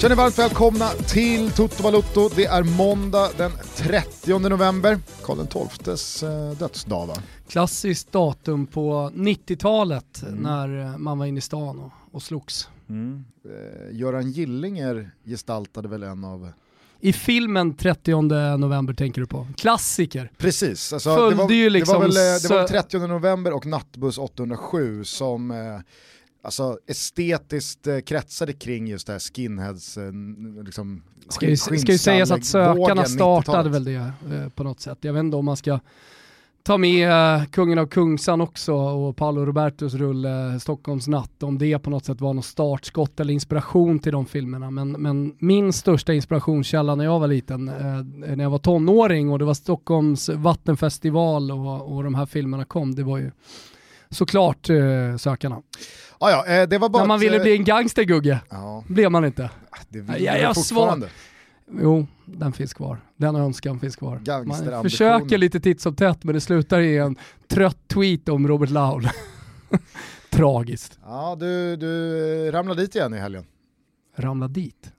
Känner varmt välkomna till Toto Balutto. Det är måndag den 30 november, Karl XIIs eh, dödsdag va? Klassiskt datum på 90-talet mm. när eh, man var inne i stan och, och slogs. Mm. Eh, Göran Gillinger gestaltade väl en av i filmen 30 november tänker du på? Klassiker. Precis, alltså, det, var, liksom det, var väl, det var 30 november och Nattbuss 807 som eh, alltså, estetiskt eh, kretsade kring just det här skinheads, eh, liksom, Ska ju, ska ju sägas att sökarna startade väl det eh, på något sätt. Jag vet inte om man ska ta med uh, Kungen av Kungsan också och Paolo Robertos rulle Stockholms natt, om det på något sätt var något startskott eller inspiration till de filmerna. Men, men min största inspirationskälla när jag var liten, uh, när jag var tonåring och det var Stockholms vattenfestival och, och de här filmerna kom, det var ju såklart uh, Sökarna. Ah, ja, det var bara när man ville bli en gangster Gugge, ja. blev man inte. Det vill jag, jag fortfarande. Svar. Jo, den finns kvar. Den önskan finns kvar. Man försöker lite titt som tätt men det slutar i en trött tweet om Robert Laul. Tragiskt. Ja, du, du ramlade dit igen i helgen. Ramlade dit?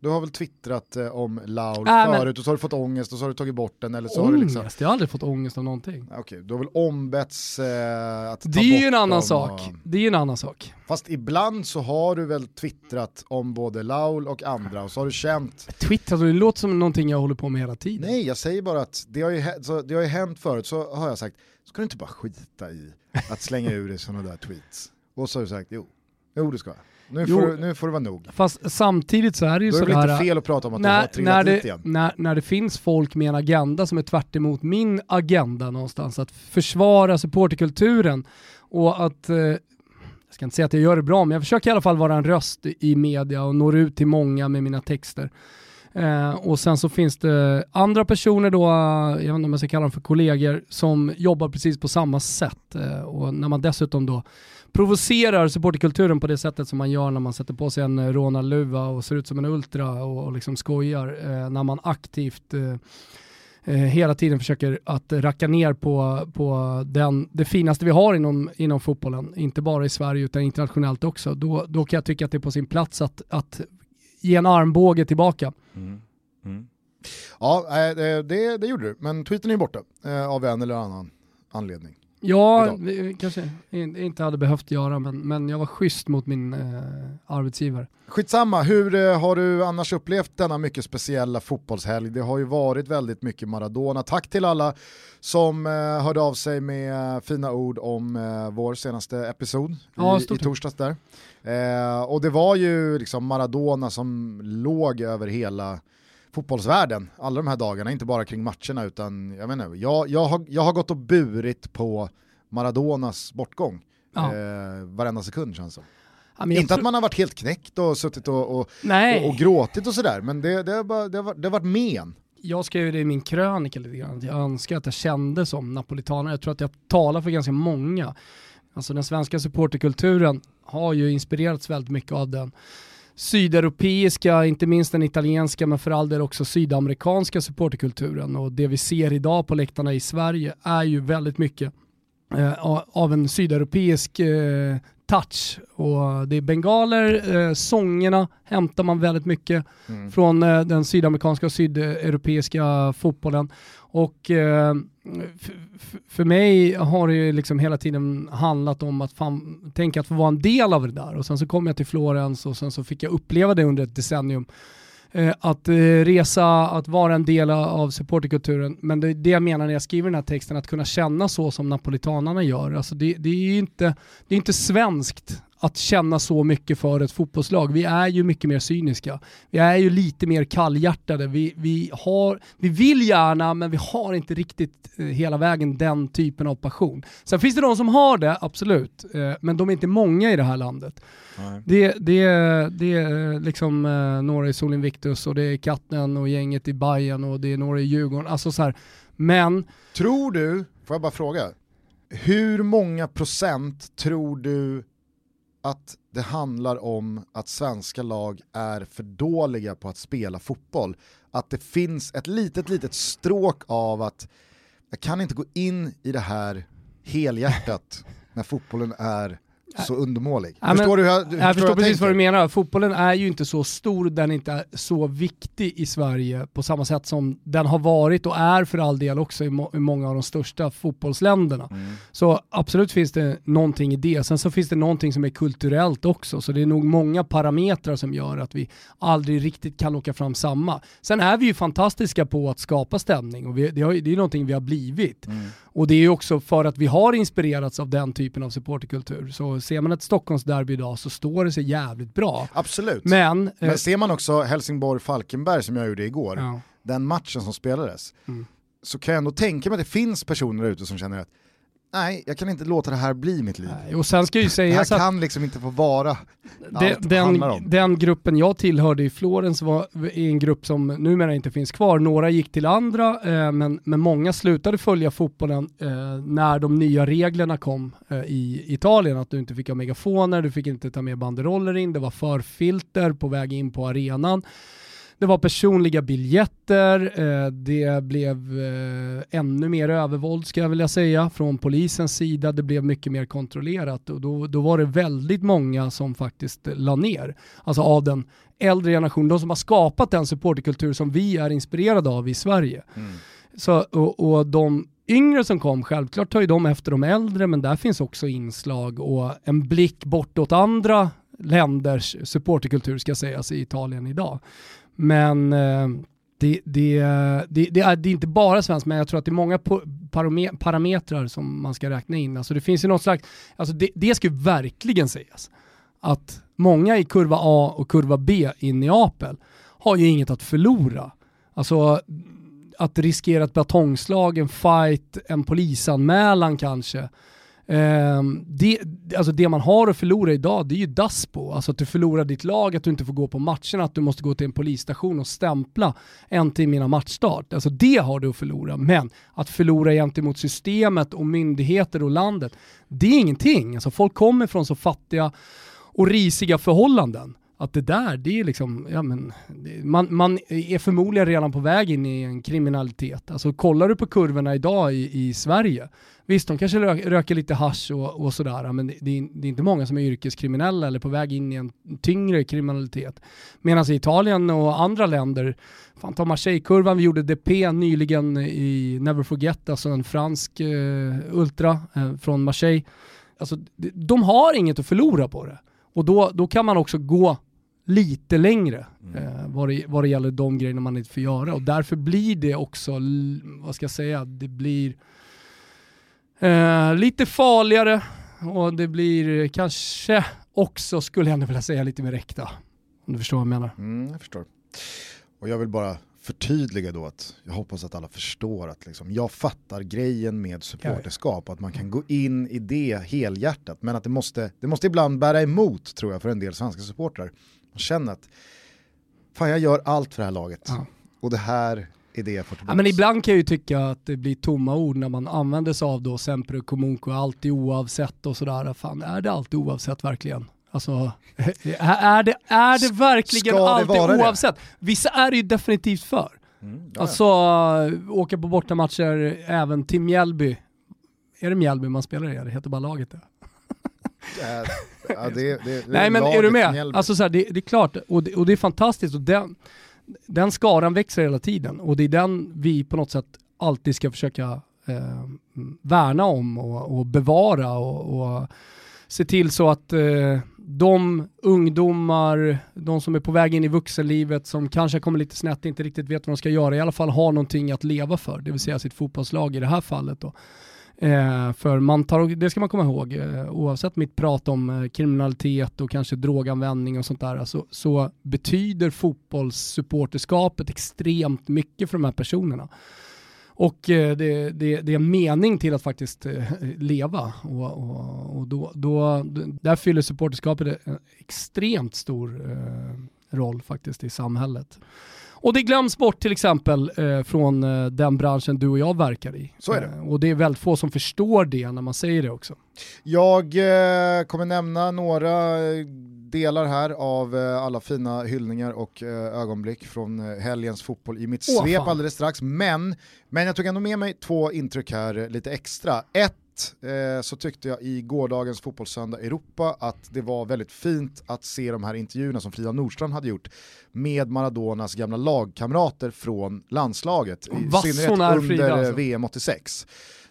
Du har väl twittrat eh, om Laul äh, förut men... och så har du fått ångest och så har du tagit bort den eller så ångest? har du liksom... Jag har aldrig fått ångest av någonting. Okej, okay, du har väl ombetts eh, att ta Det är ju en annan sak. Och... Det är ju en annan sak. Fast ibland så har du väl twittrat om både Laul och andra och så har du känt... Twittrat? Det låter som någonting jag håller på med hela tiden. Nej, jag säger bara att det har ju, så, det har ju hänt förut så har jag sagt, ska du inte bara skita i att slänga ur dig sådana där tweets? Och så har du sagt, jo, jo det ska jag. Nu får, du, nu får det vara nog. Fast samtidigt så är det ju sådär... Då är det väl inte fel att prata om att när, du har trillat när det, dit igen? När, när det finns folk med en agenda som är tvärt min agenda någonstans, att försvara supporterkulturen och att... Eh, jag ska inte säga att jag gör det bra, men jag försöker i alla fall vara en röst i media och når ut till många med mina texter. Eh, och sen så finns det andra personer då, jag vet inte om jag ska kalla dem för kollegor, som jobbar precis på samma sätt. Eh, och när man dessutom då provocerar supporterkulturen på det sättet som man gör när man sätter på sig en eh, rånarluva och ser ut som en ultra och, och liksom skojar. Eh, när man aktivt eh, eh, hela tiden försöker att racka ner på, på den, det finaste vi har inom, inom fotbollen, inte bara i Sverige utan internationellt också, då, då kan jag tycka att det är på sin plats att, att ge en armbåge tillbaka. Mm. Mm. Ja, eh, det, det, gjorde du, men tweeten är borta eh, av en eller annan anledning. Ja, vi kanske inte hade behövt göra, men, men jag var schysst mot min eh, arbetsgivare. Skitsamma, hur eh, har du annars upplevt denna mycket speciella fotbollshelg? Det har ju varit väldigt mycket Maradona. Tack till alla som eh, hörde av sig med fina ord om eh, vår senaste episod ja, i, i torsdags där. Eh, och det var ju liksom Maradona som låg över hela fotbollsvärlden alla de här dagarna, inte bara kring matcherna utan jag menar, jag, jag, har, jag har gått och burit på Maradonas bortgång ja. eh, varenda sekund känns det ja, Inte att man har varit helt knäckt och suttit och, och, och, och gråtit och sådär, men det, det, har bara, det, har, det har varit men. Jag skrev det i min krönika lite grann, jag önskar att jag kände som napolitanare, jag tror att jag talar för ganska många. Alltså den svenska supporterkulturen har ju inspirerats väldigt mycket av den sydeuropeiska, inte minst den italienska, men för all del också sydamerikanska supporterkulturen. Och det vi ser idag på läktarna i Sverige är ju väldigt mycket eh, av en sydeuropeisk eh, touch. Och det är bengaler, eh, sångerna hämtar man väldigt mycket mm. från eh, den sydamerikanska och sydeuropeiska fotbollen. Och eh, för mig har det liksom hela tiden handlat om att fan, tänka att få vara en del av det där. Och sen så kom jag till Florens och sen så fick jag uppleva det under ett decennium. Eh, att eh, resa, att vara en del av supporterkulturen. Men det det jag menar när jag skriver den här texten, att kunna känna så som napolitanarna gör. Alltså det, det är ju inte, det är inte svenskt att känna så mycket för ett fotbollslag. Vi är ju mycket mer cyniska. Vi är ju lite mer kallhjärtade. Vi, vi, har, vi vill gärna, men vi har inte riktigt eh, hela vägen den typen av passion. Sen finns det de som har det, absolut, eh, men de är inte många i det här landet. Det, det, det är liksom eh, några i Solinvictus och det är Katten och gänget i Bayern och det är några i Djurgården. Alltså så här. Men... Tror du, får jag bara fråga, hur många procent tror du att det handlar om att svenska lag är för dåliga på att spela fotboll. Att det finns ett litet, litet stråk av att jag kan inte gå in i det här helhjärtat när fotbollen är så undermålig. Ja, förstår men, du hur hur jag förstår jag precis tänker? vad du menar. Fotbollen är ju inte så stor, den är inte så viktig i Sverige på samma sätt som den har varit och är för all del också i, må i många av de största fotbollsländerna. Mm. Så absolut finns det någonting i det. Sen så finns det någonting som är kulturellt också. Så det är nog många parametrar som gör att vi aldrig riktigt kan åka fram samma. Sen är vi ju fantastiska på att skapa stämning och vi, det, har, det är någonting vi har blivit. Mm. Och det är ju också för att vi har inspirerats av den typen av supporterkultur. Så ser man ett Stockholmsderby idag så står det sig jävligt bra. Absolut. Men... Men eh, ser man också Helsingborg-Falkenberg som jag gjorde igår, ja. den matchen som spelades, Mm. så kan jag ändå tänka mig att det finns personer ute som känner att nej, jag kan inte låta det här bli mitt liv. Nej, Och sen ska ju Det här att kan liksom inte få vara allt det handlar den, om. den gruppen jag tillhörde i Florens var i en grupp som numera inte finns kvar. Några gick till andra, eh, men, men många slutade följa fotbollen eh, när de nya reglerna kom eh, i Italien. Att du inte fick ha megafoner, du fick inte ta med banderoller in, det var förfilter på väg in på arenan. Det var personliga biljetter, eh, det blev eh, ännu mer övervåld ska jag vilja säga från polisens sida. Det blev mycket mer kontrollerat och då, då var det väldigt många som faktiskt la ner. Alltså av den äldre generationen, de som har skapat den supporterkultur som vi är inspirerade av i Sverige. Mm. Så, och, och de yngre som kom, självklart tar ju de efter de äldre, men där finns också inslag och en blick bortåt andra länders supporterkultur ska sägas i Italien idag. Men eh, det, det, det, det, är, det är inte bara svenskt, men jag tror att det är många parametrar som man ska räkna in. Alltså det finns ju något slags, alltså det, det ska ju verkligen sägas, att många i kurva A och kurva B i Neapel har ju inget att förlora. Alltså att riskera ett batongslag, en fight, en polisanmälan kanske. Ehm, det, alltså det man har att förlora idag det är ju Daspo. Alltså att du förlorar ditt lag, att du inte får gå på matcherna, att du måste gå till en polisstation och stämpla en timme innan matchstart. Alltså det har du att förlora. Men att förlora gentemot systemet och myndigheter och landet, det är ingenting. Alltså folk kommer från så fattiga och risiga förhållanden. Att det där, det är liksom, ja men, man, man är förmodligen redan på väg in i en kriminalitet. Alltså kollar du på kurvorna idag i, i Sverige, visst de kanske rö, röker lite hasch och, och sådär, men det, det, är, det är inte många som är yrkeskriminella eller på väg in i en tyngre kriminalitet. Medan i Italien och andra länder, fan ta Marseille-kurvan, vi gjorde DP nyligen i Never Forget, alltså en fransk eh, ultra eh, från Marseille. Alltså, de- de har inget att förlora på det. Och då, då kan man också gå lite längre eh, vad, det, vad det gäller de grejerna man inte får göra. Och därför blir det också, vad ska jag säga, det blir eh, lite farligare och det blir kanske också, skulle jag vilja säga, lite mer äkta. Om du förstår vad jag menar. Mm, jag förstår. Och jag vill bara förtydliga då att jag hoppas att alla förstår att liksom, jag fattar grejen med supporterskap, att man kan gå in i det helhjärtat, men att det måste, det måste ibland bära emot tror jag för en del svenska supportrar. Man känner att fan jag gör allt för det här laget Ja. och det här är det jag får Ja, tillbaka. men ibland kan jag ju tycka att det blir tomma ord när man använder sig av då sempre comunque, alltid oavsett och sådär. Fan, är det alltid oavsett verkligen? Alltså, är det, är det verkligen Ska alltid vara det? oavsett? Vissa är det ju definitivt för. Mm, ja, ja. Alltså, åka på bortamatcher även till Mjällby. Är det Mjällby man spelar i? Det heter bara laget det. Äh, ja, det, det, Nej men är du med? Mjällby. Alltså så här, det, det är klart, och det, och det är fantastiskt och den, den skaran växer hela tiden och det är den vi på något sätt alltid ska försöka eh, värna om och, och bevara och, och se till så att eh, de ungdomar, de som är på väg in i vuxenlivet som kanske kommer lite snett, inte riktigt vet vad de ska göra, i alla fall har någonting att leva för, det vill säga sitt fotbollslag i det här fallet då. Eh, för man tar, det ska man komma ihåg, eh, oavsett mitt prat om eh, kriminalitet och kanske droganvändning och sånt där, så, så betyder fotbollssupporterskapet extremt mycket för de här personerna. Och eh, det, det, det är en mening till att faktiskt eh, leva. Och, och, och då, då, där fyller supporterskapet en extremt stor roll faktiskt i samhället. Och det glöms bort till exempel eh, från eh, den branschen du och jag verkar i. Så är det. Eh, och det är väldigt få som förstår det när man säger det också. Jag eh, kommer nämna några eh, delar här av eh, alla fina hyllningar och ögonblick från helgens fotboll i mitt Åh, svep fan. alldeles strax. Men, men jag tog ändå med mig två intryck här lite extra. Ett eh, så tyckte jag i gårdagens Fotbollssöndag Europa att det var väldigt fint att se de här intervjuerna som Frida Nordstrand hade gjort med Maradonas gamla lagkamrater från landslaget, i synnerhet under Frida, alltså. VM 86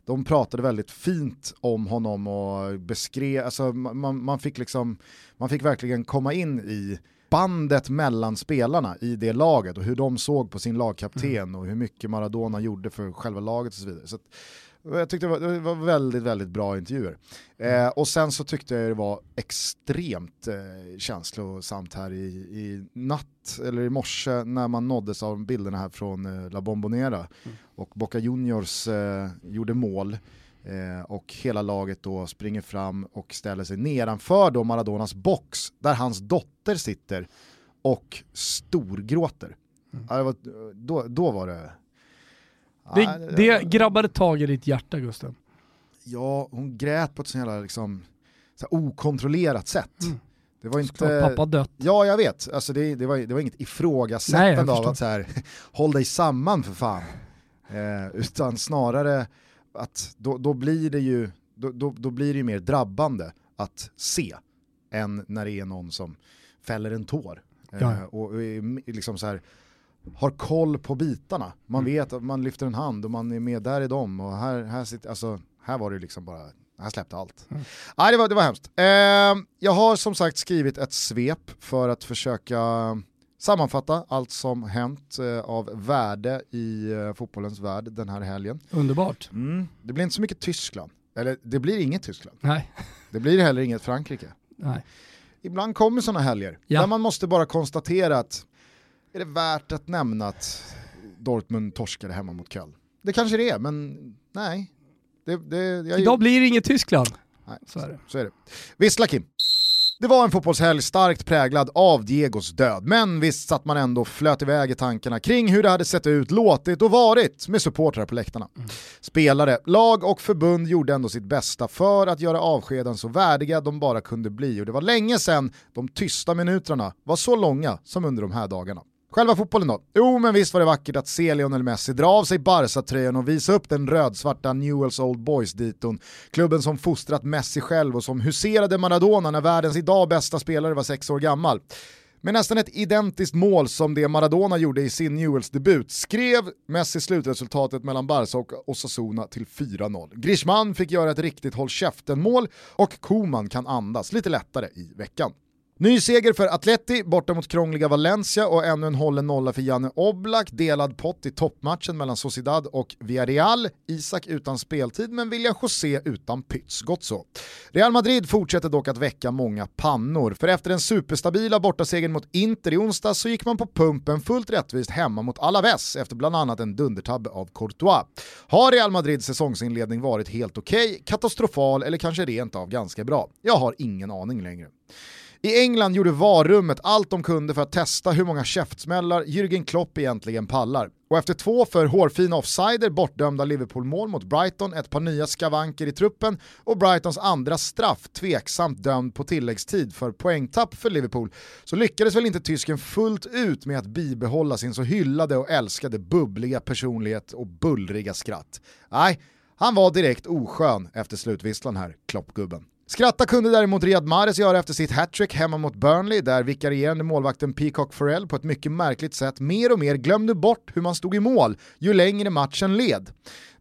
de pratade väldigt fint om honom och beskrev, alltså man, man, fick liksom, man fick verkligen komma in i bandet mellan spelarna i det laget och hur de såg på sin lagkapten mm. och hur mycket Maradona gjorde för själva laget och så vidare. Så jag tyckte det var, det var, väldigt, väldigt bra intervjuer. Mm. Eh, och sen så tyckte jag det var extremt eh, känslosamt här i, i natt, eller i morse, när man nåddes av bilderna här från eh, La Bombonera. Mm. Och Boca Juniors eh, gjorde mål. Eh, och hela laget då springer fram och ställer sig nedanför då Maradonas box där hans dotter sitter och storgråter. Mm. Ja, var, då, då var det... Det, det grabbade tag i ditt hjärta Gusten. Ja, hon grät på ett sånt jävla liksom, så okontrollerat sätt. Mm. Det var inte... pappa dött. Ja, jag vet. Alltså det, det, var, det var inget ifrågasättande Nej, av att så här, håll dig samman för fan. Eh, utan snarare att då, då blir det ju då, då, då, blir det ju mer drabbande att se än när det är någon som fäller en tår. Eh, och, och liksom så här, har koll på bitarna. Man mm. vet att man lyfter en hand och man är med där i dem och här, här, sitter, alltså, här var det liksom bara, här släppte allt. Mm. Nej, det, var, det var hemskt. Eh, jag har som sagt skrivit ett svep för att försöka sammanfatta allt som hänt eh, av värde i eh, fotbollens värld den här helgen. Underbart. Mm. Det blir inte så mycket Tyskland, eller det blir inget Tyskland. Nej. Det blir heller inget Frankrike. Nej. Ibland kommer sådana helger ja. där man måste bara konstatera att är det värt att nämna att Dortmund torskade hemma mot Köln? Det kanske det är, men nej. Det, det, jag... Idag blir det inget Tyskland. Nej, så är det. Så är det. Vissla Kim. Det var en fotbollshelg starkt präglad av Diegos död, men visst satt man ändå flöt iväg i tankarna kring hur det hade sett ut, låtit och varit med supportrar på läktarna. Mm. Spelare, lag och förbund gjorde ändå sitt bästa för att göra avskeden så värdiga de bara kunde bli och det var länge sedan de tysta minuterna var så långa som under de här dagarna. Själva fotbollen då? Jo, men visst var det vackert att se Lionel Messi dra av sig Barca-tröjan och visa upp den rödsvarta Newells Old Boys-diton. Klubben som fostrat Messi själv och som huserade Maradona när världens idag bästa spelare var sex år gammal. Med nästan ett identiskt mål som det Maradona gjorde i sin Newells-debut skrev Messi slutresultatet mellan Barca och Osasuna till 4-0. Griezmann fick göra ett riktigt håll käften-mål och Koman kan andas lite lättare i veckan. Ny seger för Atleti borta mot krångliga Valencia och ännu en hållen nolla för Janne Oblak. Delad pott i toppmatchen mellan Sociedad och Villarreal. Isak utan speltid men William José utan pyts. Gott så. Real Madrid fortsätter dock att väcka många pannor. För efter den superstabila bortasegern mot Inter i onsdag så gick man på pumpen fullt rättvist hemma mot Alaves efter bland annat en dundertabbe av Courtois. Har Real Madrids säsongsinledning varit helt okej, okay, katastrofal eller kanske rent av ganska bra? Jag har ingen aning längre. I England gjorde varummet allt de kunde för att testa hur många käftsmällar Jürgen Klopp egentligen pallar. Och efter två för hårfina offsider bortdömda Liverpool-mål mot Brighton, ett par nya skavanker i truppen och Brightons andra straff tveksamt dömd på tilläggstid för poängtapp för Liverpool så lyckades väl inte tysken fullt ut med att bibehålla sin så hyllade och älskade bubbliga personlighet och bullriga skratt. Nej, han var direkt oskön efter slutvisslan här, Kloppgubben. Skratta kunde däremot Riyad Mahrez göra efter sitt hattrick hemma mot Burnley där vikarierande målvakten Peacock Farrell på ett mycket märkligt sätt mer och mer glömde bort hur man stod i mål ju längre matchen led.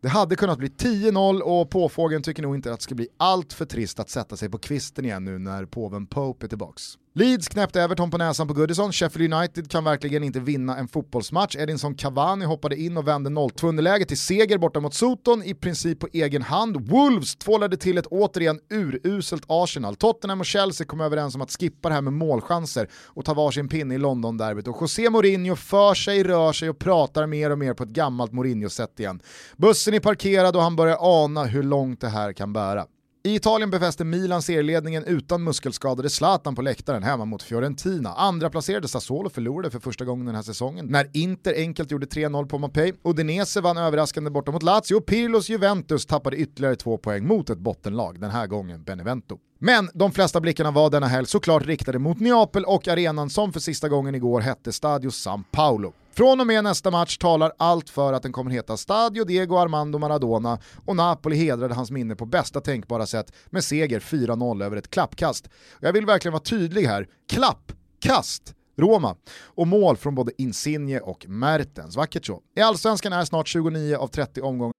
Det hade kunnat bli 10-0 och påfågeln tycker nog inte att det ska bli allt för trist att sätta sig på kvisten igen nu när påven Pope är tillbaks. Leeds knäppte Everton på näsan på Goodison, Sheffield United kan verkligen inte vinna en fotbollsmatch, Edinson Cavani hoppade in och vände 0-2 till seger borta mot Soton, i princip på egen hand. Wolves tvålade till ett återigen uruselt Arsenal. Tottenham och Chelsea kom överens om att skippa det här med målchanser och ta varsin pinne i London-derbyt och José Mourinho för sig, rör sig och pratar mer och mer på ett gammalt Mourinho-sätt igen. Bussen är parkerad och han börjar ana hur långt det här kan bära. I Italien befäste Milan serieledningen utan muskelskadade Zlatan på läktaren hemma mot Fiorentina. Andra placerade Sassuolo förlorade för första gången den här säsongen när Inter enkelt gjorde 3-0 på Mapei. Udinese vann överraskande borta mot Lazio och Pirlos Juventus tappade ytterligare två poäng mot ett bottenlag, den här gången Benevento. Men de flesta blickarna var denna helg såklart riktade mot Neapel och arenan som för sista gången igår hette Stadio San Paolo. Från och med nästa match talar allt för att den kommer heta Stadio Diego Armando Maradona och Napoli hedrade hans minne på bästa tänkbara sätt med seger 4-0 över ett klappkast. Jag vill verkligen vara tydlig här, klappkast! Roma. Och mål från både Insigne och Mertens. Vackert så. I Allsvenskan är snart 29 av 30 omgångar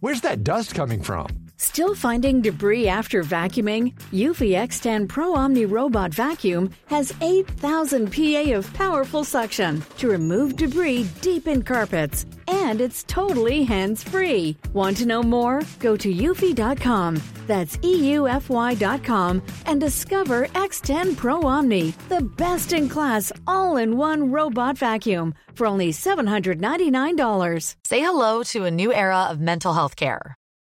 Where's that dust coming from? Still finding debris after vacuuming? Eufy X10 Pro Omni Robot Vacuum has 8,000 PA of powerful suction to remove debris deep in carpets. And it's totally hands free. Want to know more? Go to eufy.com. That's EUFY.com and discover X10 Pro Omni, the best in class all in one robot vacuum for only $799. Say hello to a new era of mental health care.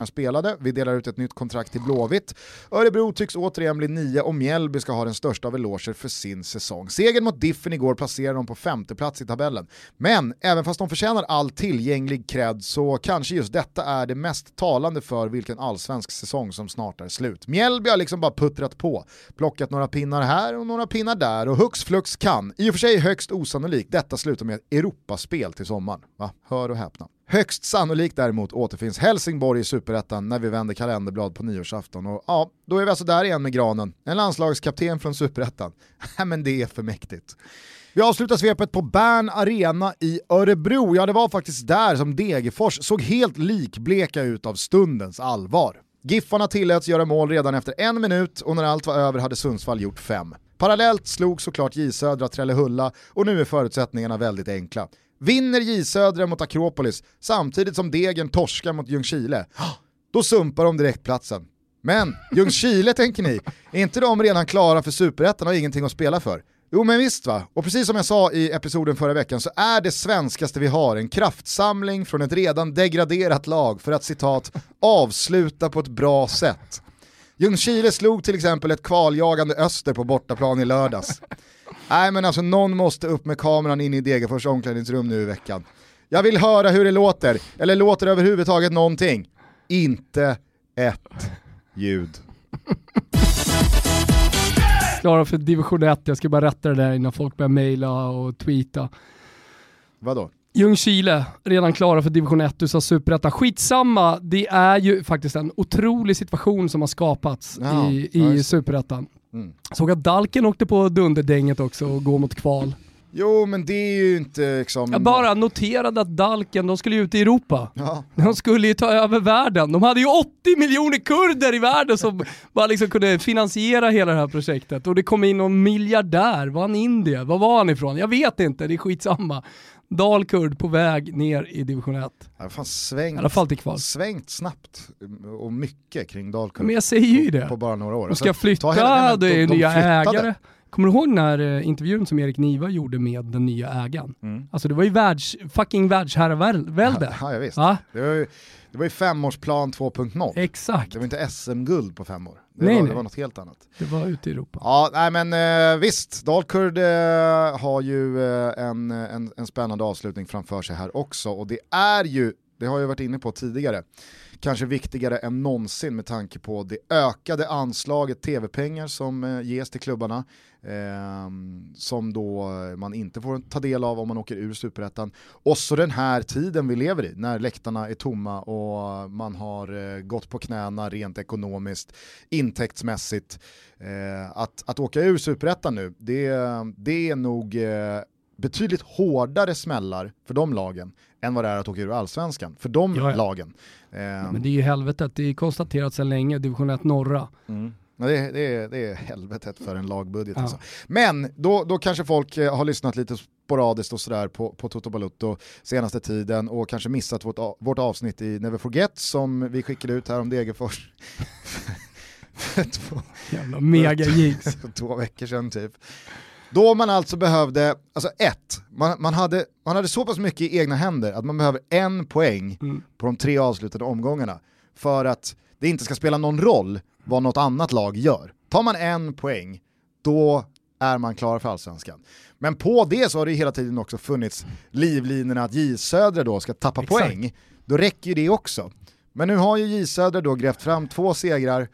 Han spelade. Vi delar ut ett nytt kontrakt till Blåvitt. Örebro tycks återigen bli nia och Mjällby ska ha den största av eloger för sin säsong. Segern mot Diffen igår placerar dem på femte plats i tabellen. Men även fast de förtjänar all tillgänglig cred så kanske just detta är det mest talande för vilken allsvensk säsong som snart är slut. Mjällby har liksom bara puttrat på, plockat några pinnar här och några pinnar där och hux flux kan, i och för sig högst osannolikt, detta sluta med ett Europaspel till sommaren. Va? Hör och häpna. Högst sannolikt däremot återfinns Helsingborg i superettan när vi vänder kalenderblad på nyårsafton. Och ja, då är vi alltså där igen med granen. En landslagskapten från superettan. men det är för mäktigt. Vi avslutar svepet på Bern Arena i Örebro. Ja, det var faktiskt där som Degerfors såg helt likbleka ut av stundens allvar. Giffarna tilläts göra mål redan efter en minut och när allt var över hade Sundsvall gjort fem. Parallellt slog såklart J Södra Trellehulla och nu är förutsättningarna väldigt enkla. Vinner J Södra mot Akropolis samtidigt som Degen torskar mot Ljungskile, då sumpar de direktplatsen. Men Ljungskile tänker ni, är inte de redan klara för superettan och ingenting att spela för? Jo men visst va, och precis som jag sa i episoden förra veckan så är det svenskaste vi har en kraftsamling från ett redan degraderat lag för att citat avsluta på ett bra sätt. Ljungskile slog till exempel ett kvaljagande Öster på bortaplan i lördags. Nej men alltså någon måste upp med kameran in i Degerfors omklädningsrum nu i veckan. Jag vill höra hur det låter, eller låter det överhuvudtaget någonting? Inte ett ljud. Klara för division 1, jag ska bara rätta det där innan folk börjar mejla och tweeta. Vadå? Ljungskile, redan klara för division 1, du sa superetta. Skitsamma, det är ju faktiskt en otrolig situation som har skapats Ja, i, i superettan. Mm. Såg att Dalken åkte på dunderdänget också och går mot kval. Jo men det är ju inte liksom... Jag bara noterade att Dalken, de skulle ju ut i Europa. Ja. De skulle ju ta över världen. De hade ju 80 miljoner kurder i världen som bara liksom kunde finansiera hela det här projektet. Och det kom in någon miljardär, var han indier? Var var han ifrån? Jag vet inte, det är skitsamma. Dalkurd på väg ner i division 1. Ja, fan svängt, I alla fall till kval. svängt snabbt och mycket kring Dalkurd. Men jag säger ju det. På, bara några år. De ska flytta, det är de nya flyttade. ägare. Kommer du ihåg den här eh, intervjun som Erik Niva gjorde med den nya ägaren? Mm. Alltså det var ju världs, fucking världsherravälde. Ja, ja, visst. Ja, Det var ju, det var ju femårsplan 2.0. exakt. Det var inte SM-guld på fem år. Det, Nej, var, nej. det var något helt annat. Det var ute i Europa. Ja, nej men eh, visst, Dalkurd eh, har ju eh, en, en, en spännande avslutning framför sig här också och det är ju, det har jag varit inne på tidigare, kanske viktigare än någonsin med tanke på det ökade anslaget tv-pengar som ges till klubbarna, eh, som då man inte får ta del av om man åker ur superettan. Och så den här tiden vi lever i, när läktarna är tomma och man har eh, gått på knäna rent ekonomiskt, intäktsmässigt. Eh, att, att åka ur superettan nu, det, det är nog eh, betydligt hårdare smällar för de lagen än vad det är att åka ur allsvenskan för de Ja, ja. lagen. Eh, men det är ju helvetet, det är konstaterat sedan länge, division 1 norra. Mm. Det, är, det, det är helvetet för en lagbudget. Ja. Alltså. Men då, då kanske folk eh, har lyssnat lite sporadiskt och sådär på, på Toto Balutto senaste tiden och kanske missat vårt, vårt avsnitt i Never Forget som vi skickade ut här om Degerfors två, Jävla mega två veckor sedan typ. Då man alltså behövde, alltså ett, man, man, hade, man hade så pass mycket i egna händer att man behöver en poäng Mm. på de tre avslutade omgångarna för att det inte ska spela någon roll vad något annat lag gör. Tar man en poäng, då är man klar för allsvenskan. Men på det så har det hela tiden också funnits livlinorna att J Södra då ska tappa Exakt. poäng. Då räcker ju det också. Men nu har ju J Södra då grävt fram två segrar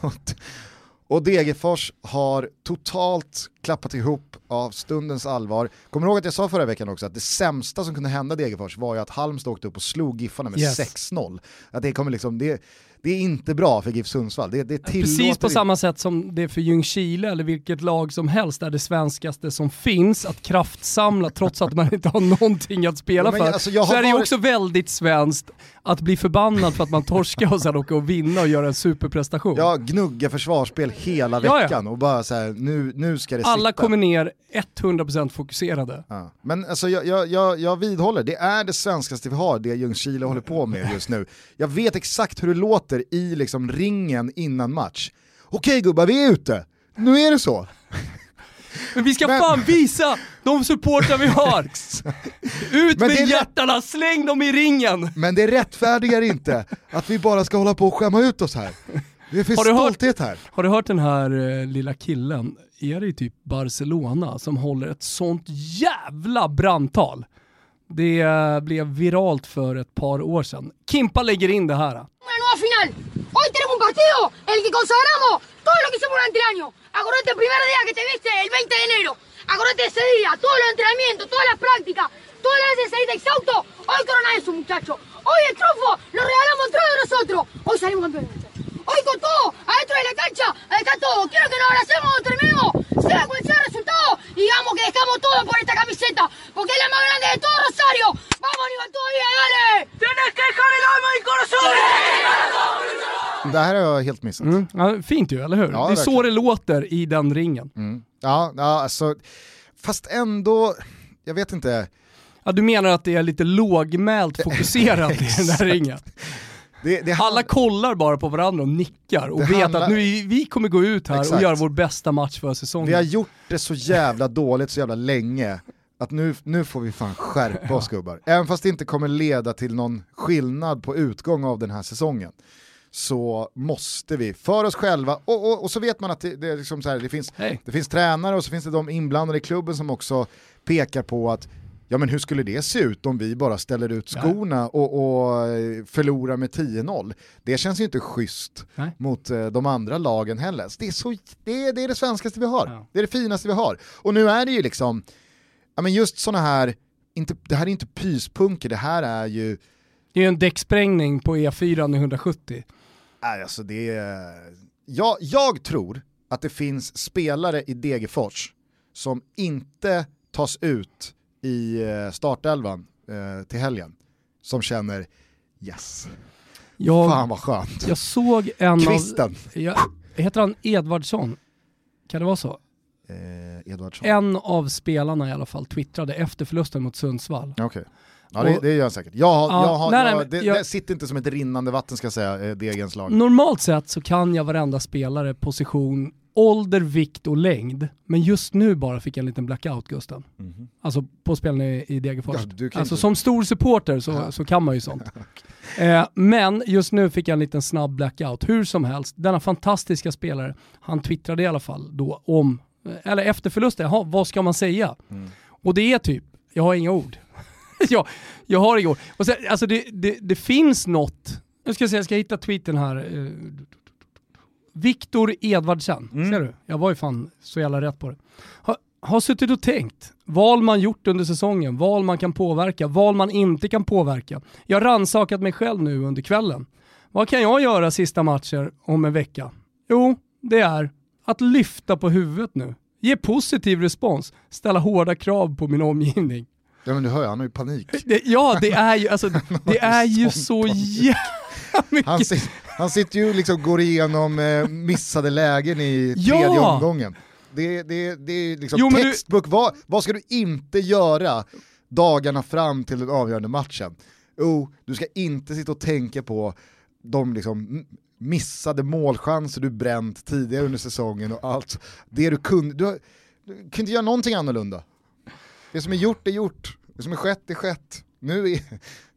och Degerfors har totalt klappat ihop av stundens allvar. Kommer du ihåg att jag sa förra veckan också att det sämsta som kunde hända Degerfors var ju att Halmstad åkte upp och slog Giffarna med Yes. 6-0. Att det, kommer liksom, det, det är inte bra för GIF Sundsvall. Det, det Precis på samma sätt som det är för Ljungskile eller vilket lag som helst är det svenskaste som finns att kraftsamla trots att man inte har någonting att spela Ja, men för. alltså, så är det ju varit- också väldigt svenskt att bli förbannad för att man torskar och sen åka och vinna och göra en superprestation. Ja, gnugga försvarsspel hela Ja, ja. veckan och bara så här, nu, nu ska det Alla sitta. kommer ner 100% fokuserade. Ja. Men alltså, jag, jag, jag, jag vidhåller, det är det svenskaste vi har, det Ljungskile håller på med just nu. Jag vet exakt hur det låter i liksom ringen innan match. Okej gubbar, vi är ute. Nu är det så. Men vi ska Men- fan visa de supportrar vi har! Ut med rätt- hjärtarna, släng dem i ringen! Men det rättfärdigar inte att vi bara ska hålla på och skämma ut oss här. Det finns Har du hört- stolthet här. Har du hört den här eh, lilla killen, är det typ Barcelona, som håller ett sånt jävla brandtal? Det blev viralt för par år sedan. Kimpa lägger in det nueva final. Hoy tenemos un partido el que consagramos todo lo que hicimos durante el año. Acordate el primer día que te viste, el 20 de enero. Acordate ese día, todos los entrenamientos, todas las prácticas, todas las veces saliste exhausto. Hoy corona eso, muchachos. Hoy el trofeo lo regalamos de nosotros. Hoy salimos campeones, muchachos. Hoy con todo, adentro de la cancha, está todo. Quiero que nos abracemos, terminemos, sea cual sea el resultado, y digamos que dejamos todo por esta camiseta, porque es la más grande de todo Rosario. Vamos, Aníbal, todavía, dale. Tienes que dejar el alma y corazón. Det här har jag helt missat. Mm. Ja, fint ju, eller hur? Ja, det är så det låter i den ringen. Ja, ja, alltså, fast ändå, jag vet inte. Ja, du menar att det är lite lågmält fokuserat i den där ringen? Det, det Alla kollar bara på varandra och nickar och vet handlar- att nu vi kommer gå ut här och Exakt. göra vår bästa match för säsongen. Vi har gjort det så jävla dåligt så jävla länge att nu, nu får vi fan skärpa oss gubbar. Även fast det inte kommer leda till någon skillnad på utgång av den här säsongen så måste vi, för oss själva, och, och, och så vet man att det, det, är liksom så här, det, finns, Hej. det finns tränare och så finns det de inblandade i klubben som också pekar på att ja men hur skulle det se ut om vi bara ställer ut skorna och, och eh, förlorar med 10-0? Det känns ju inte schysst Nej. mot eh, de andra lagen heller. Det, är så, det, är, det är det svenskaste vi har. Ja. Det är det finaste vi har. Och nu är det ju liksom, ja men just sådana här, inte, det här är inte pyspunker, det här är ju, Det är ju en däcksprängning på E4 i 170. nej, alltså det är, jag, jag tror att det finns spelare i Degerfors som inte tas ut i eh, startelvan eh, till helgen, som känner yes, Jag, fan vad skönt. jag såg en Kvisten, av... Jag, heter han Edvardsson? Kan det vara så? eh, Edvardsson. En av spelarna i alla fall twittrade efter förlusten mot Sundsvall. Okej. Ja det, det gör jag säkert. Jag, har- Ja, jag, har- nej, nej, jag, det, jag- det sitter inte som ett rinnande vatten ska jag säga, eh, Degens lag. Normalt sett så kan jag varenda spelare, position, ålder, vikt och längd. Men just nu bara fick jag en liten blackout Gusten. Alltså på spelarna i, i Degerfors. Ja, alltså inte- som stor supporter så, så kan man ju sånt. eh, men just nu fick jag en liten snabb blackout. Hur som helst, denna fantastiska spelare, han twittrade i alla fall då om, eller efter förlusten, jaha, vad ska man säga? Mm. Och det är typ, jag har inga ord. jag, jag har inga ord. Och sen, alltså det, det, det finns något, nu ska jag säga, jag ska hitta tweeten här. Viktor Edvardsen, Mm. ser du? Jag var ju fan så jävla rätt på det. Har, har suttit och tänkt, val man gjort under säsongen, val man kan påverka, val man inte kan påverka. Jag har rannsakat mig själv nu under kvällen. Vad kan jag göra sista matcher om en vecka? Jo, det är att lyfta på huvudet nu Ge positiv respons, ställa hårda krav på min omgivning. Ja men du hör ju, han har ju panik. Det, ja, det är ju, alltså, det är ju så jävla. Han, sit, han sitter ju och liksom går igenom eh, missade lägen i Ja! tredje omgången. Det, det, det är liksom Jo, men du- textbook, vad, vad ska du inte göra dagarna fram till den avgörande matchen? Jo, du ska inte sitta och tänka på de liksom missade målchanser du bränt tidigare under säsongen och allt. Det du kunde, du, du kunde inte göra någonting annorlunda. Det som är gjort är gjort, det som är skett är skett. Nu är,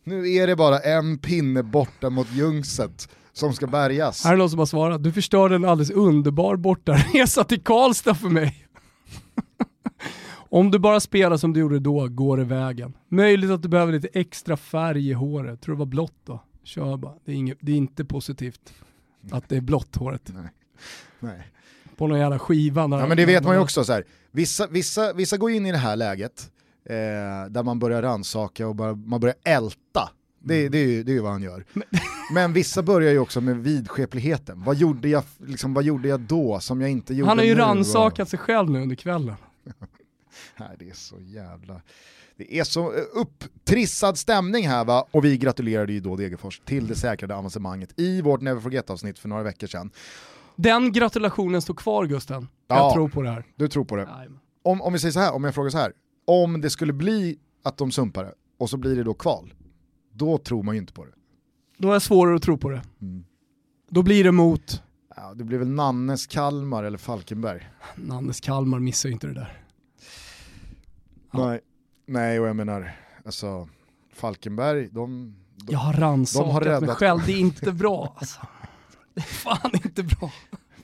nu är det bara en pinne borta mot Ljungset som ska bärgas. Här är någon som har svarat, du förstörde en alldeles underbar bortaresa till Karlstad för mig. Om du bara spelar som du gjorde då, går det vägen. Möjligt att du behöver lite extra färg i håret. Tror det var blått då? Kör bara. Det är, inget, det är inte positivt att det är blått håret. Nej. På någon jävla skiva. Ja men det vet man ju också, så här. Vissa, vissa, vissa går in i det här läget eh, där man börjar rannsaka och bara, man börjar älta. Det, det, är ju, det är ju vad han gör. Men vissa börjar ju också med vidskepligheten. Vad gjorde jag, liksom, vad gjorde jag då som jag inte gjorde Han har ju nu? rannsakat sig själv nu under kvällen. Nej, det är så jävla... Det är så upptrissad stämning här va, och vi gratulerade ju då Degerfors till det säkrade avancemanget i vårt Never Forget-avsnitt för några veckor sedan. Den gratulationen står kvar Gusten. Ja. Jag tror på det här. Du tror på det? Om, om vi säger så här, om jag frågar så här, om det skulle bli att de sumpar det och så blir det då kval, då tror man ju inte på det. Då är det svårare att tro på det. Mm. Då blir det mot Ja, det blir väl Nannes, Kalmar eller Falkenberg. Nannes Kalmar missar ju inte det där. Nej. Nej, och jag menar, alltså Falkenberg, de... de Jag har rannsakat mig själv, det är inte bra alltså. Det är fan inte bra.